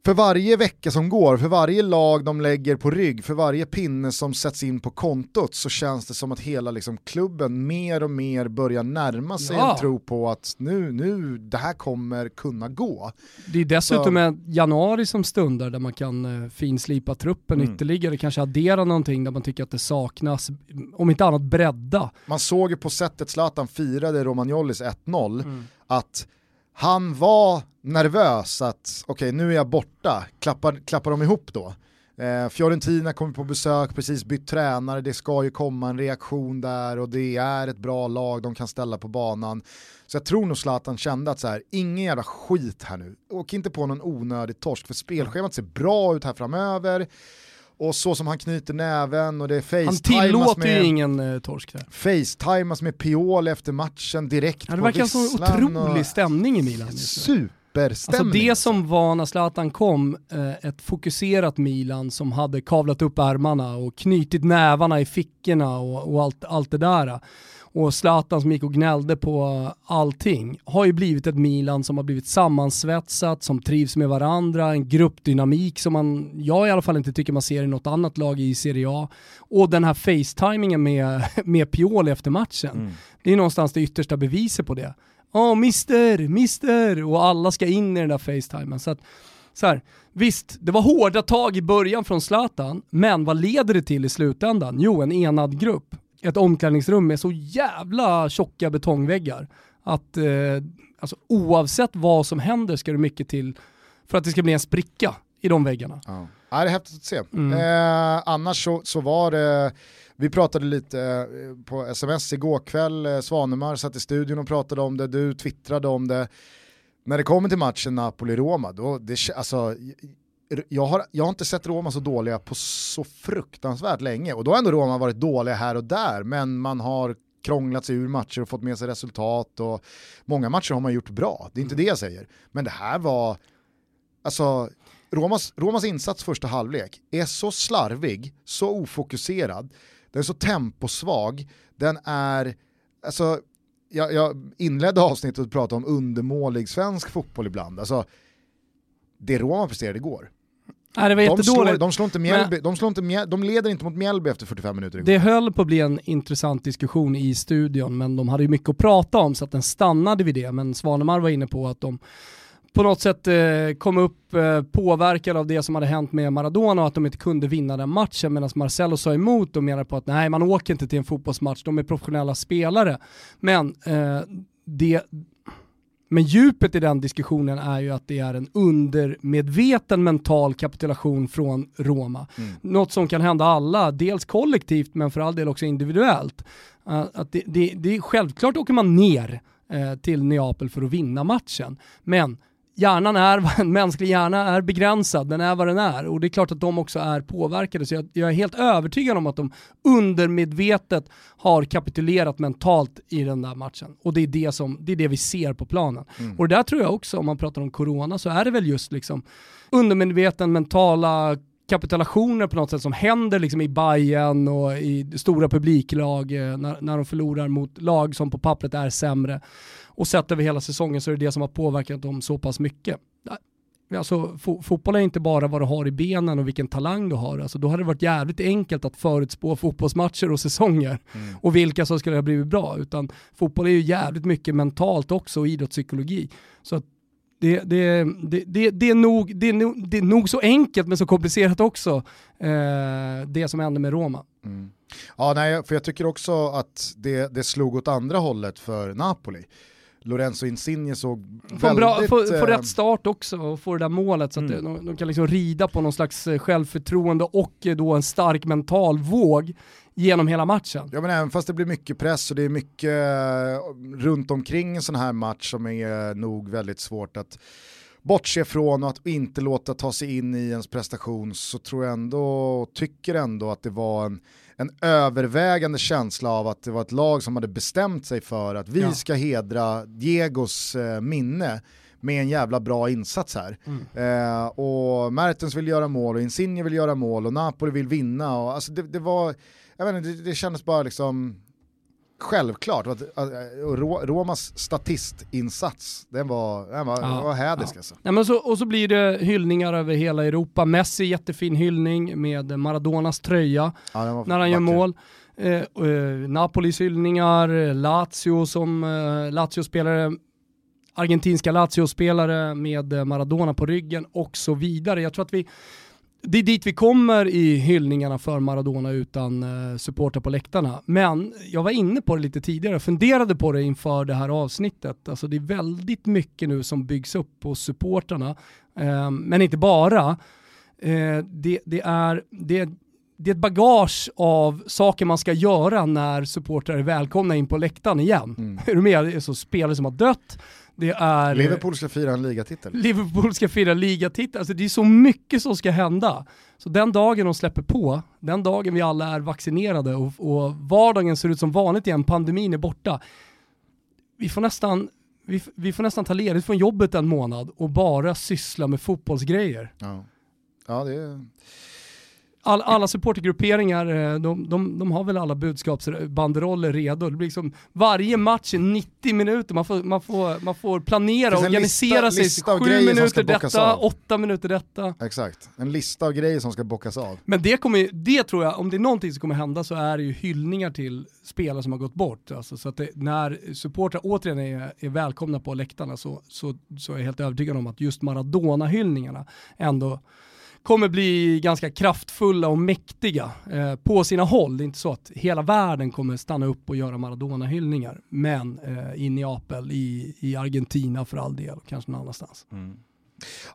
för varje vecka som går, för varje lag de lägger på rygg, för varje pinne som sätts in på kontot så känns det som att hela liksom, klubben mer och mer börjar närma sig ja. en tro på att nu, nu, det här kommer kunna gå. Det är dessutom så... en januari som stundar där man kan uh, finslipa truppen mm. ytterligare, kanske addera någonting där man tycker att det saknas, om inte annat bredda. Man såg ju på sättet Zlatan firade Romagnolis 1-0 mm. att han var nervös att okej okay, nu är jag borta, klappar, klappar de ihop då? Eh, Fiorentina kommer på besök, precis bytt tränare, det ska ju komma en reaktion där och det är ett bra lag de kan ställa på banan. Så jag tror nog Zlatan kände att så här, ingen jävla skit här nu, åk inte på någon onödig torsk för spelschemat ser bra ut här framöver och så som han knyter näven och det är facetimas Han tillåter med, ju ingen uh, torsk där. Facetimas med Piol efter matchen direkt ja, Det verkar som en otrolig och... stämning i Milan. Superstämning. Alltså det som var när Zlatan kom, uh, ett fokuserat Milan som hade kavlat upp ärmarna och knutit nävarna i fickorna och, och allt, allt det där. och Zlatan som gick och gnällde på allting har ju blivit ett Milan som har blivit sammansvetsat, som trivs med varandra, en gruppdynamik som man, jag i alla fall inte tycker man ser i något annat lag i Serie A. Och den här facetimingen med, med Pioli efter matchen, Mm. det är någonstans det yttersta beviset på det. Åh, mister, mister! Och alla ska in i den där facetimen. Så att, så här, visst, det var hårda tag i början från Zlatan, men vad leder det till i slutändan? Jo, en enad grupp. Ett omklädningsrum med så jävla tjocka betongväggar att eh, alltså, oavsett vad som händer ska det mycket till för att det ska bli en spricka i de väggarna. Ja. Ja, det är häftigt att se. Mm. Eh, annars så, så var det, vi pratade lite eh, på sms igår kväll, eh, Svanemar satt i studion och pratade om det, du twittrade om det. När det kommer till matchen Napoli-Roma, då, det, alltså, jag, har, jag har inte sett Roma så dåliga på så fruktansvärt länge och då har ändå Roma varit dåliga här och där men man har krånglat sig ur matcher och fått med sig resultat och många matcher har man gjort bra, det är inte det jag säger. Men det här var, alltså Romas, Romas insats första halvlek är så slarvig, så ofokuserad, den är så temposvag, den är, alltså, jag, jag inledde avsnittet och pratade om undermålig svensk fotboll ibland. Alltså, det Roma presterade igår. Nej, det var De, slår, de, slår inte Mjällby, de, slår inte Mjäl, de leder inte mot Mjällby efter 45 minuter. Det höll på att bli en intressant diskussion i studion, men de hade ju mycket att prata om så att den stannade vid det. Men Svanemar var inne på att de på något sätt eh, kom upp eh, påverkade av det som hade hänt med Maradona och att de inte kunde vinna den matchen medan Marcelo sa emot och menade på att nej, man åker inte till en fotbollsmatch, de är professionella spelare. Men eh, det men djupet i den diskussionen är ju att det är en undermedveten mental kapitulation från Roma. Mm. Något som kan hända alla, dels kollektivt men för all del också individuellt. Uh, att det, det, det är självklart åker man ner eh, till Neapel för att vinna matchen, men hjärnan är, en mänsklig hjärna är begränsad, den är vad den är och det är klart att de också är påverkade så jag, jag är helt övertygad om att de undermedvetet har kapitulerat mentalt i den där matchen och det är det, som, det, är det vi ser på planen. Och det där tror jag också, om man pratar om corona, så är det väl just liksom undermedveten mentala kapitulationer på något sätt som händer liksom i Bayern och i stora publiklag eh, när, när de förlorar mot lag som på pappret är sämre. Och sett över hela säsongen så är det det som har påverkat dem så pass mycket. Alltså, fo fotboll är inte bara vad du har i benen och vilken talang du har. Alltså, då hade det varit jävligt enkelt att förutspå fotbollsmatcher och säsonger och vilka som skulle ha blivit bra. Utan fotboll är ju jävligt mycket mentalt också och idrottspsykologi. Så att det, det, det, det, det, är nog, det, är nog, det är nog så enkelt men så komplicerat också, eh, det som hände med Roma. Mm. Ja, nej, för jag tycker också att det, det slog åt andra hållet för Napoli. Lorenzo Insigne såg Få, en bra, väldigt... få, få eh, rätt start också och få det där målet så att Mm. det, de, de kan liksom rida på någon slags eh, självförtroende och eh, då en stark mental våg genom hela matchen. Ja men även fast det blir mycket press och det är mycket eh, runt omkring en sån här match som är nog väldigt svårt att bortse från och att inte låta ta sig in i ens prestation så tror jag ändå, tycker ändå att det var en, en övervägande känsla av att det var ett lag som hade bestämt sig för att vi Ja. ska hedra Diegos eh, minne med en jävla bra insats här. Eh, och Mertens vill göra mål och Insigne vill göra mål och Napoli vill vinna. Och, alltså det, det var, jag vet inte, det, det kändes bara liksom självklart. Ro- Romas statistinsats, den var, den var, Ja, var hädisk ja. alltså. Nej, men så, och så blir det hyllningar över hela Europa. Messi jättefin hyllning med Maradonas tröja Ja, när han gör vacker. mål. Eh, eh, Napolis hyllningar, Lazio som eh, Lazio-spelare, argentinska Lazio-spelare med eh, Maradona på ryggen och så vidare. Jag tror att vi, det är dit vi kommer i hyllningarna för Maradona utan eh, supportrar på läktarna. Men jag var inne på det lite tidigare, funderade på det inför det här avsnittet. Alltså det är väldigt mycket nu som byggs upp på supportrarna, eh, men inte bara. Eh, det, det, är, det, det är ett bagage av saker man ska göra när supportrar är välkomna in på läktaren igen. Är du med? Det är så spelare som har dött, det är... Liverpool ska fira en ligatitel. Liverpool ska fira ligatitel. Alltså det är så mycket som ska hända. Så den dagen de släpper på, den dagen vi alla är vaccinerade och, och vardagen ser ut som vanligt igen, pandemin är borta. Vi får nästan, vi, vi får nästan ta ledigt från jobbet en månad och bara syssla med fotbollsgrejer. Ja, ja det, är, all, alla supportergrupperingar, eh, de, de, de har väl alla budskapsbanderoller redo. Det blir liksom, varje match är 90 minuter, man får, man får, man får planera och organisera lista, sig. lista av Sju grejer som ska minuter detta, av. åtta minuter detta. Exakt, en lista av grejer som ska bockas av. Men det, kommer, det tror jag, om det är någonting som kommer hända så är det ju hyllningar till spelare som har gått bort. Alltså, så att det, när supportrar återigen är, är välkomna på läktarna så, så, så är jag helt övertygad om att just Maradona-hyllningarna ändå kommer bli ganska kraftfulla och mäktiga eh, på sina håll. Det är inte så att hela världen kommer stanna upp och göra Maradona-hyllningar, men eh, i Neapel, i, i Argentina för all del, och kanske någon annanstans. Mm.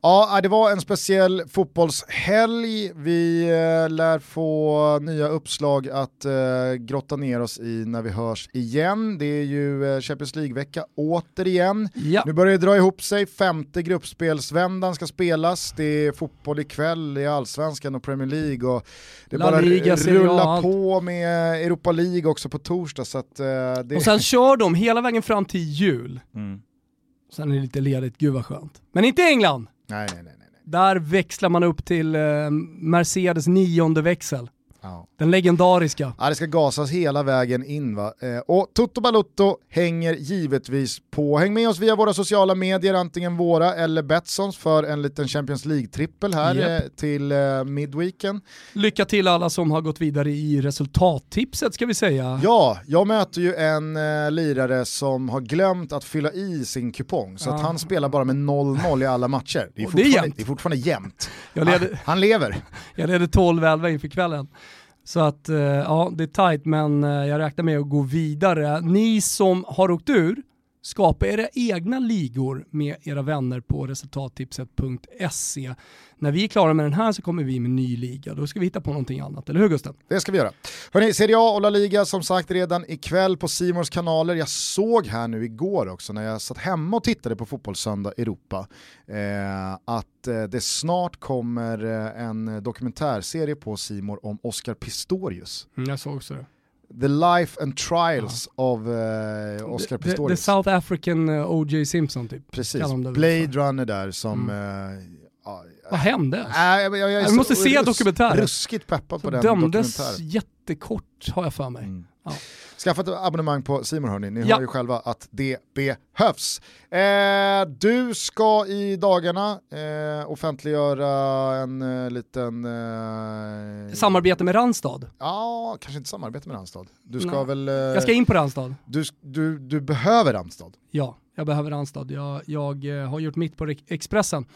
Ja, det var en speciell fotbollshelg. Vi eh, lär få nya uppslag att eh, grotta ner oss i när vi hörs igen. Det är ju Champions League-vecka återigen. Ja. Nu börjar det dra ihop sig, femte gruppspelsvändan ska spelas, det är fotboll ikväll i Allsvenskan och Premier League och det La bara Liga, rullar på med Europa League också på torsdag. Så att, det... Och sen kör de hela vägen fram till jul. Mm. Sen är det lite ledigt, gud vad skönt. Men inte England! Nej, nej, nej. nej. Där växlar man upp till eh, Mercedes nionde växel. Ja. Den legendariska. Ja, det ska gasas hela vägen in va. Eh, och Toto Balutto hänger givetvis på. Häng med oss via våra sociala medier, antingen våra eller Betssons för en liten Champions League-trippel här Japp. eh, till eh, midweeken. Lycka till alla som har gått vidare i resultattipset ska vi säga. Ja, jag möter ju en eh, lirare som har glömt att fylla i sin kupong, så att Ah. han spelar bara med 0-0 i alla matcher. Det är Och det är fortfarande, jämnt. det är fortfarande jämnt. Leder, Ah, han lever. jag leder 12-11 inför kvällen. Så att eh, ja, det är tight men eh, jag räknar med att gå vidare. Ni som har åkt ur, skapa era egna ligor med era vänner på resultattipset.se. När vi är klara med den här så kommer vi med ny liga. Då ska vi hitta på någonting annat, eller hur Gusten? Det ska vi göra. Hörrni, Serie A och La Liga som sagt redan ikväll på Simors kanaler. Jag såg här nu igår också när jag satt hemma och tittade på Fotbollssöndag Europa eh, att eh, det snart kommer eh, en dokumentärserie på Simor om Oscar Pistorius. Mm, jag såg också det. The Life and Trials of eh, Oscar The, the Pistorius. South African eh, O.J. Simpson typ. Precis, Blade. Runner där som... Mm. Eh, ja, Vad hände? äh, jag, jag, jag är Vi så måste se rus- dokumentären. Ruskigt peppad på den dömdes dokumentären. Jättekort har jag för mig. Mm. Ja. Skaffa ett abonnemang på Simon hörni, ni Ja. hör ju själva att det behövs. Eh, du ska i dagarna eh, offentliggöra en eh, liten... Eh, Samarbete med Randstad. Ja, kanske inte samarbete med Randstad. Du ska Nej. väl... Eh, Jag ska in på Randstad. du, du, du behöver Randstad. Ja, jag behöver Randstad. Jag, jag eh, har gjort mitt på Re- Expressen.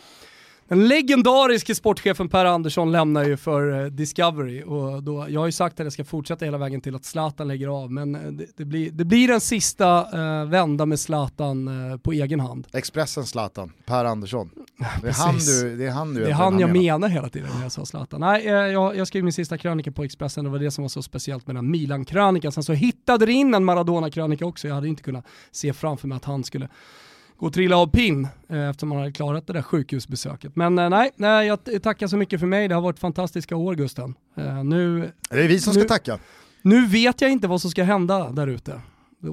Den legendariske sportchefen Per Andersson lämnar ju för eh, Discovery och då, jag har ju sagt att jag ska fortsätta hela vägen till att Zlatan lägger av men eh, det, det, blir, det blir en sista eh, vända med Zlatan eh, på egen hand. Expressen Zlatan, Per Andersson. Det är han du, det är han du Det är han jag menar. menar hela tiden när jag sa Zlatan. Nej, jag, jag skrev min sista krönika på Expressen, det var det som var så speciellt med den Milan-krönikan. Sen så hittade det in en Maradona-krönika också, jag hade inte kunnat se framför mig att han skulle gå och trilla av pinn eh, eftersom han hade klarat det där sjukhusbesöket. Men eh, nej, nej, jag tackar så mycket för mig, det har varit fantastiska år Gusten. Eh, nu, Det är vi som ska Nu- tacka. nu vet jag inte vad som ska hända där ute.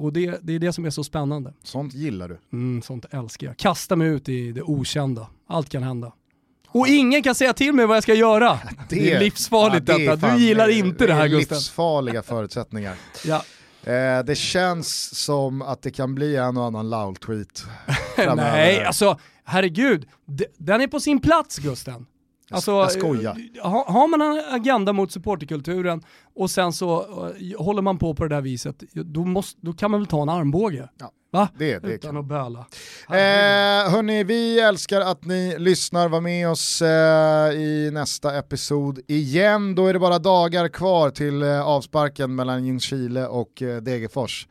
Och det, det är det som är så spännande. Sånt gillar du. Mm, sånt älskar jag. Kasta mig ut i det okända. Allt kan hända. Och ingen kan säga till mig vad jag ska göra. Det, är livsfarligt ja, det är detta. du gillar inte det, här är Gusten. livsfarliga förutsättningar. Ja. Eh, det känns som att det kan bli en och annan Laul-tweet. Nej, alltså herregud. Den är på sin plats Gusten. Alltså, jag skojar. eh, ha- Har man en agenda mot supporterkulturen och sen så eh, håller man på på det där viset, då, måste, då kan man väl ta en armbåge? Ja, Va? det- det Utan att böla. Eh, hörni, vi älskar att ni lyssnar. Var med oss eh, i nästa episod igen. Då är det bara dagar kvar till eh, avsparken mellan Ljungskile och eh, Degerfors.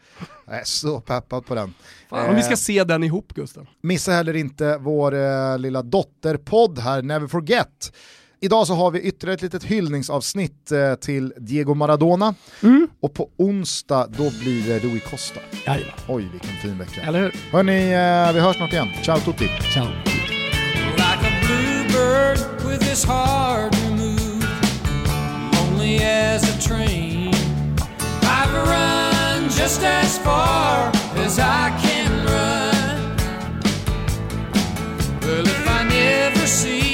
Jag är så peppad på den. Fan, om vi Eh, ska se den ihop Gusten. Missa heller inte vår eh, lilla dotterpodd här, Never Forget. Idag så har vi ytterligare ett litet hyllningsavsnitt eh, till Diego Maradona och på onsdag då blir det Rui Costa. Jajamän. Oj vilken fin vecka. Eller hur? Hörni, eh, vi hörs snart igen. Ciao tutti! Ciao. like a bluebird with his heart removed, lonely as a train. I've run just as far as I can run. Well, if I never see